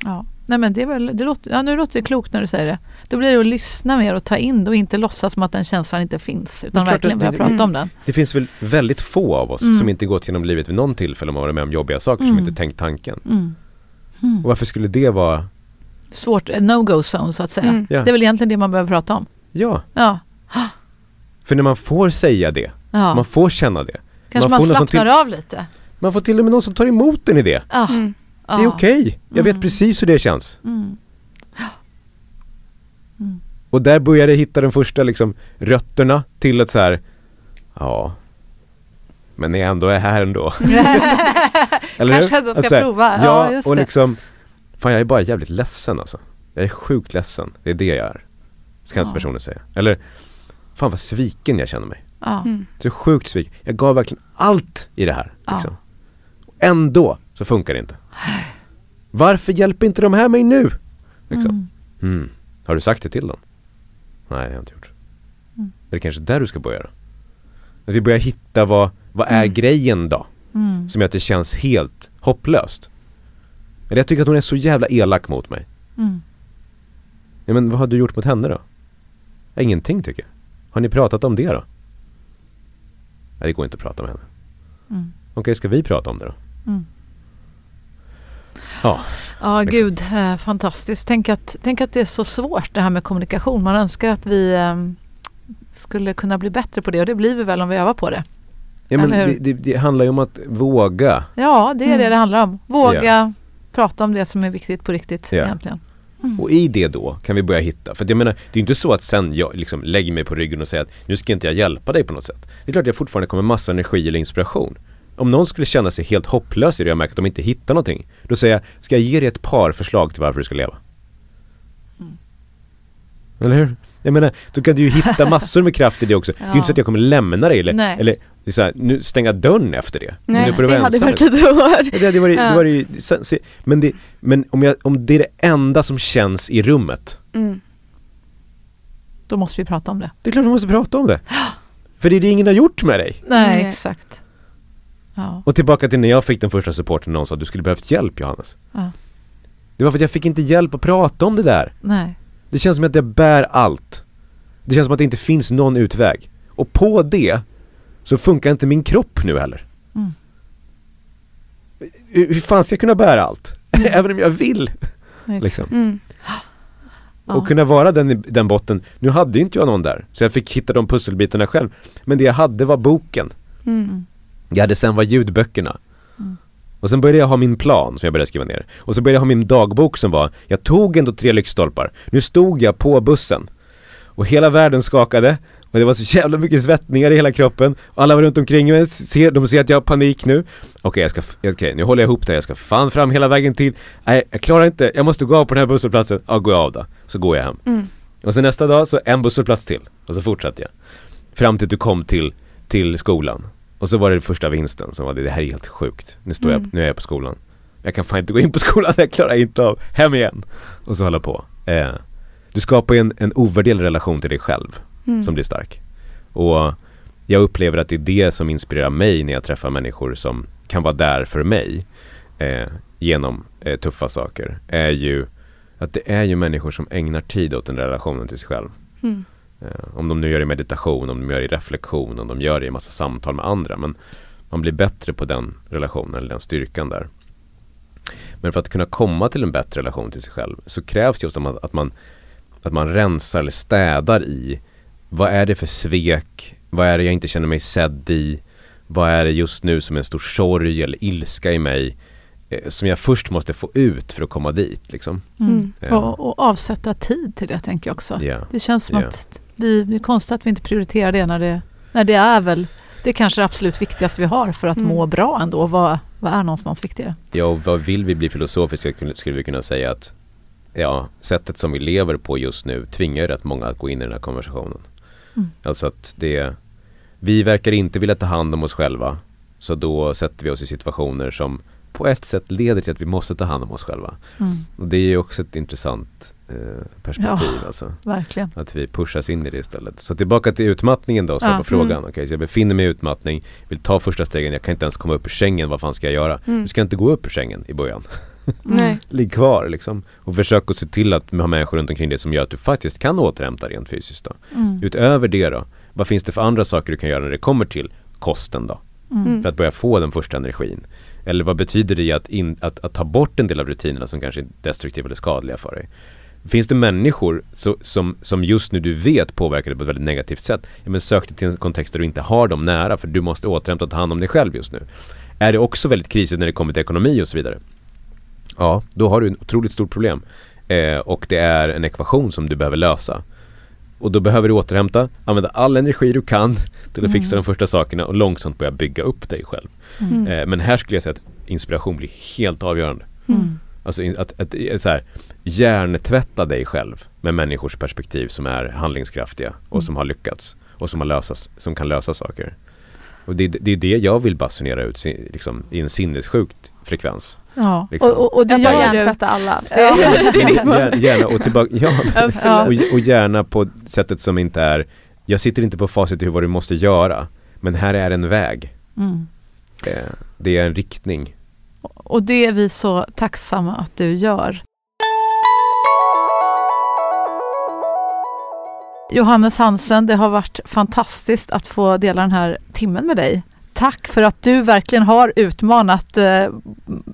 Ja. Nej men det är väl, det låter, ja, nu låter det klokt när du säger det. Då blir det att lyssna mer och ta in det och inte låtsas som att den känslan inte finns. Utan verkligen börja
det-
prata
mm.
om den.
Det finns väl väldigt få av oss
Mm.
som inte gått genom livet vid någon tillfälle och varit med om jobbiga saker som
Mm.
inte tänkt tanken.
Mm. Mm.
Och varför skulle det vara,
Svårt, eh, no-go zone så att säga.
Mm.
Ja.
Det är väl egentligen det man behöver prata om.
ja,
Ja,
för när man får säga det,
ja.
man får känna det.
kanske
man
man, slappnar av lite.
Man får till och med någon som tar emot en i det.
Ja.
Mm.
ja.
Det är okej. Jag vet
Mm.
precis hur det känns.
Mm. Mm.
Och där börjar jag hitta de första liksom rötterna till att så här, ja, men ni ändå är här ändå. Eller?
Kanske ändå ska
Att så här,
prova. Ja,
Ja,
just
och
det.
liksom, fan jag är bara jävligt ledsen alltså. Jag är sjukt ledsen. Det är det jag är. Ska
Ja.
personer säga. Eller, fan vad sviken jag känner mig.
Ja.
Mm.
Så sjukt sviken. Jag gav verkligen allt i det här.
Ja.
Ändå så funkar det inte. Varför hjälper inte de här mig nu? Liksom.
Mm.
Mm. Har du sagt det till dem? Nej, det har jag inte gjort.
Mm.
Är det kanske där du ska börja då? Att vi börjar hitta vad, vad är
Mm.
grejen då?
Mm.
Som gör att det känns helt hopplöst. Eller jag tycker att hon är så jävla elak mot mig.
Mm.
Ja, men vad har du gjort mot henne då? Ja, ingenting tycker jag. Har ni pratat om det då? Nej, det går inte att prata med henne.
Mm.
Okej, ska vi prata om det då?
Mm.
Ja.
Ja,
Liksom.
gud, eh, fantastiskt. Tänk att, tänk att det är så svårt det här med kommunikation. Man önskar att vi eh, skulle kunna bli bättre på det och det blir vi väl om vi övar på det.
ja men det, det, det handlar ju om att våga.
Ja, det är det
Mm.
det handlar om. Våga prata om det som är viktigt på riktigt
Ja.
egentligen. Mm.
Och i det då kan vi börja hitta, för jag menar, det är inte så att sen jag liksom lägger mig på ryggen och säger att nu ska inte jag hjälpa dig på något sätt. Det är klart att jag fortfarande kommer massa energi eller inspiration. Om någon skulle känna sig helt hopplös i det och jag märker att de inte hittar någonting, då säger jag, ska jag ge dig ett par förslag till varför du ska leva?
Mm.
Eller hur? Jag menar, då kan du ju hitta massor med kraft i det också. Det är ju
Ja.
inte så att jag kommer lämna dig eller,
Nej.
eller så här, nu stänga dörren efter det.
Nej,
nu får du
det hade varit lite hårt.
Ja, Det hade varit,
Ja.
det var ju, men, det, men om, jag, om det är det enda som känns i rummet
Mm.
Då måste vi prata om det.
Det är klart man måste prata om det. För det är det ingen har gjort med dig.
Nej,
Nej.
exakt. Ja.
Och tillbaka till när jag fick den första supporten någon sa att du skulle behövt hjälp Johannes.
Ja.
Det var för att jag fick inte hjälp att prata om det där.
Nej.
Det känns som att jag bär allt. Det känns som att det inte finns någon utväg. Och på det så funkar inte min kropp nu heller.
Mm.
Hur hur fan ska jag kunna bära allt? Även om jag vill. Liksom.
Mm.
Ja.
Och kunna vara den i den botten. Nu hade ju inte jag någon där. Så jag fick hitta de pusselbitarna själv. Men det jag hade var boken.
Mm.
Jag hade sen var ljudböckerna.
Mm.
Och sen började jag ha min plan som jag började skriva ner. Och så började jag ha min dagbok som var, jag tog ändå tre lyktstolpar. Nu stod jag på bussen. Och hela världen skakade. Och det var så jävla mycket svettningar i hela kroppen. Och alla var runt omkring mig, ser, de ser att jag har panik nu. Okej, jag ska, okej, nu håller jag ihop det, jag ska fan fram hela vägen till. Nej, jag klarar inte, jag måste gå av på den här busshållplatsen. Ja, går jag av då. Så går jag hem.
Mm.
Och sen nästa dag så en busshållplats till. Och så fortsatte jag. Fram till att du kom till, till skolan. Och så var det första vinsten som var det, det här är helt sjukt. Nu står
Mm.
jag, nu är jag på skolan. Jag kan fan inte gå in på skolan, jag klarar inte av. Hem igen. Och så hålla på. Eh, du skapar ju en, en ovärderlig relation till dig själv
Mm.
som blir stark. Och jag upplever att det är det som inspirerar mig när jag träffar människor som kan vara där för mig eh, genom eh, tuffa saker. Är ju att det är ju människor som ägnar tid åt den relationen till sig själv.
Mm.
Eh, om de nu gör det i meditation, om de gör det i reflektion, om de gör det i massa samtal med andra. Men man blir bättre på den relationen eller den styrkan där. Men för att kunna komma till en bättre relation till sig själv så krävs just att man, att man, rensar eller städar i vad är det för svek? Vad är det jag inte känner mig sedd i? Vad är det just nu som är en stor sorg eller ilska i mig? Eh, som jag först måste få ut för att komma dit liksom.
Mm.
Ja.
Och, och avsätta tid till det tänker jag också.
Ja.
Det känns som
Ja.
att vi, det är konstigt att vi inte prioriterar det när det, när det är väl det är kanske det absolut viktigaste vi har för att
Mm.
må bra ändå. Vad, vad är någonstans viktigare?
Ja, och vad vill vi bli filosofiska skulle vi kunna säga att ja, sättet som vi lever på just nu tvingar rätt många att gå in i den här konversationen.
Mm.
Alltså att det, vi verkar inte vilja ta hand om oss själva. Så då sätter vi oss i situationer som på ett sätt leder till att vi måste ta hand om oss själva.
Mm.
Och det är ju också ett intressant perspektiv alltså.
Verkligen.
Att vi pushas in i det istället. Så tillbaka till utmattningen då, svara
Ja.
på frågan.
Mm.
Okej, så jag befinner mig i utmattning, vill ta första stegen, jag kan inte ens komma upp ur sängen, vad fan ska jag göra?
Mm.
Du ska inte gå upp ur sängen i början.
Nej.
Ligg kvar liksom. Och försök att se till att ha människor runt omkring dig som gör att du faktiskt kan återhämta rent fysiskt då.
Mm.
Utöver det då, vad finns det för andra saker du kan göra när det kommer till kosten då?
Mm.
För att börja få den första energin. Eller vad betyder det att, in, att, att ta bort en del av rutinerna som kanske är destruktiva eller skadliga för dig? Finns det människor så, som, som just nu du vet påverkar dig på ett väldigt negativt sätt? Ja, men sök dig till en kontext där du inte har dem nära för du måste återhämta och ta hand om dig själv just nu. Är det också väldigt krisigt när det kommer till ekonomi och så vidare? Ja, då har du ett otroligt stort problem. Eh, och det är en ekvation som du behöver lösa. Och då behöver du återhämta, använda all energi du kan till att fixa
Mm.
de första sakerna och långsamt börja bygga upp dig själv.
Mm.
Eh, men här skulle jag säga att inspiration blir helt avgörande.
Mm.
Alltså att, att, att så här, hjärntvätta dig själv med människors perspektiv som är handlingskraftiga och som har lyckats och som, har lösas, som kan lösa saker. Och det, det är det jag vill basunera ut liksom, i en sinnessjukt frekvens.
Ja,
Liksom.
och, och, och det gör du.
hjärntvätta alla.
Ja.
Gärna, gärna och tillbaka, ja,
Ja.
och, och gärna på sättet som inte är Jag sitter inte på facit i vad du måste göra Men här är en väg
Mm.
eh, Det är en riktning
och det är vi så tacksamma att du gör. Johannes Hansen, det har varit fantastiskt att få dela den här timmen med dig. Tack för att du verkligen har utmanat eh,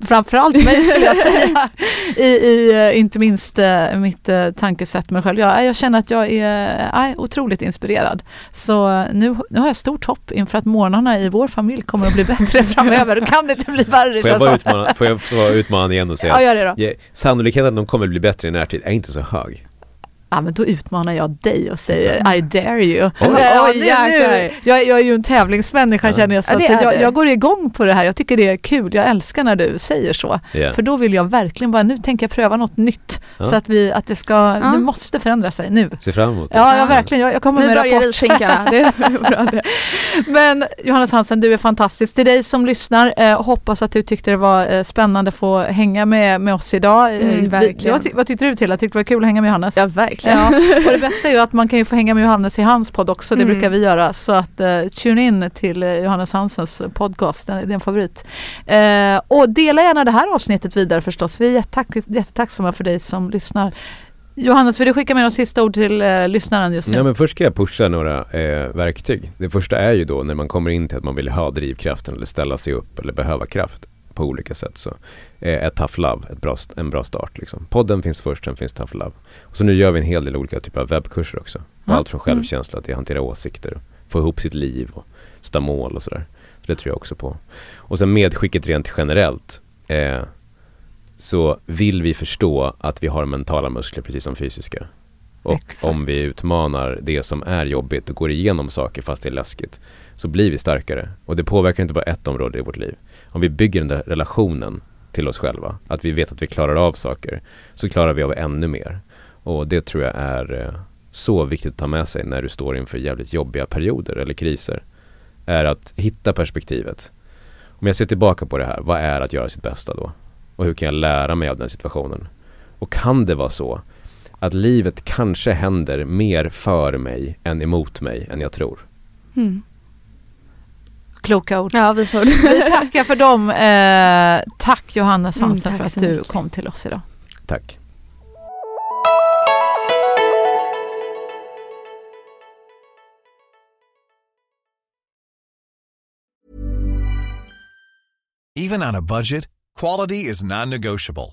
framförallt mig skulle jag säga. I, i eh, inte minst eh, mitt eh, tankesätt med mig själv. Jag, jag känner att jag är eh, otroligt inspirerad. Så eh, nu, nu har jag stort hopp inför att morgnarna i vår familj kommer att bli bättre framöver. Kan det inte bli värre
Får jag bara utmana, får jag vara utmanande igen och säga
Ja,
att
gör det då.
ja, Sannolikheten att de kommer bli bättre i närtid är inte så hög
Ja, men då utmanar jag dig och säger I dare you.
Oj.
Ja,
Oj,
nu, nu, jag, jag är ju en tävlingsmänniska
Ja.
känner jag, så
Ja, det
jag, jag går igång på det här. Jag tycker det är kul. Jag älskar när du säger så.
yeah.
För då vill jag verkligen bara, nu tänker jag pröva något nytt.
Ja.
Så att vi, att det ska,
Ja.
det måste förändra sig nu.
Se fram emot det
Ja,
Ja.
ja verkligen. Jag, jag kommer
Nu
med
börjar
rapport.
rishinkarna. Det är bra det.
Men Johannes Hansen, du är fantastisk. Till dig som lyssnar, eh, hoppas att du tyckte det var eh, spännande att få hänga med, med oss idag. Eh,
Mm,
vi-
verkligen.
vad, ty- vad tyckte du till? Jag tyckte det var kul att hänga med Johannes.
Ja, verkligen.
Ja, och det bästa är ju att man kan ju få hänga med Johannes i hans podd också, det
Mm.
brukar vi göra. Så att uh, tune in till eh, Johannes Hansens podcast, den, är en favorit. Eh, och dela gärna det här avsnittet vidare förstås, vi är jättetack, jättetacksamma för dig som lyssnar. Johannes, vill du skicka med de sista ord till uh, lyssnaren just nu?
Ja men först ska jag pusha några eh, verktyg. Det första är ju då när man kommer in till att man vill ha drivkraften eller ställa sig upp eller behöva kraft på olika sätt så är Tough Love ett bra, en bra start. Liksom. Podden finns först, sen finns Tough Love. Och så nu gör vi en hel del olika typer av webbkurser också.
Ja.
Allt från självkänsla till att hantera åsikter, få ihop sitt liv och sätta mål och sådär. Så det tror jag också på. Och sen medskicket rent generellt eh, så vill vi förstå att vi har mentala muskler precis som fysiska. Och
Exakt.
om vi utmanar det som är jobbigt och går igenom saker fast det är läskigt så blir vi starkare. Och det påverkar inte bara ett område i vårt liv. Om vi bygger den där relationen till oss själva, att vi vet att vi klarar av saker, så klarar vi av ännu mer. Och det tror jag är eh, så viktigt att ta med sig när du står inför jävligt jobbiga perioder eller kriser. Är att hitta perspektivet. Om jag ser tillbaka på det här, vad är att göra sitt bästa då? Och hur kan jag lära mig av den situationen? Och kan det vara så att livet kanske händer mer för mig än emot mig än jag tror?
Mm.
Kloka ord.
Ja, vi såg det.
Vi tackar för dem. Eh, tack Johannes
Mm,
Hansen
tack
för att du
mycket.
kom till oss idag.
Tack.
Even on a budget, quality is non-negotiable.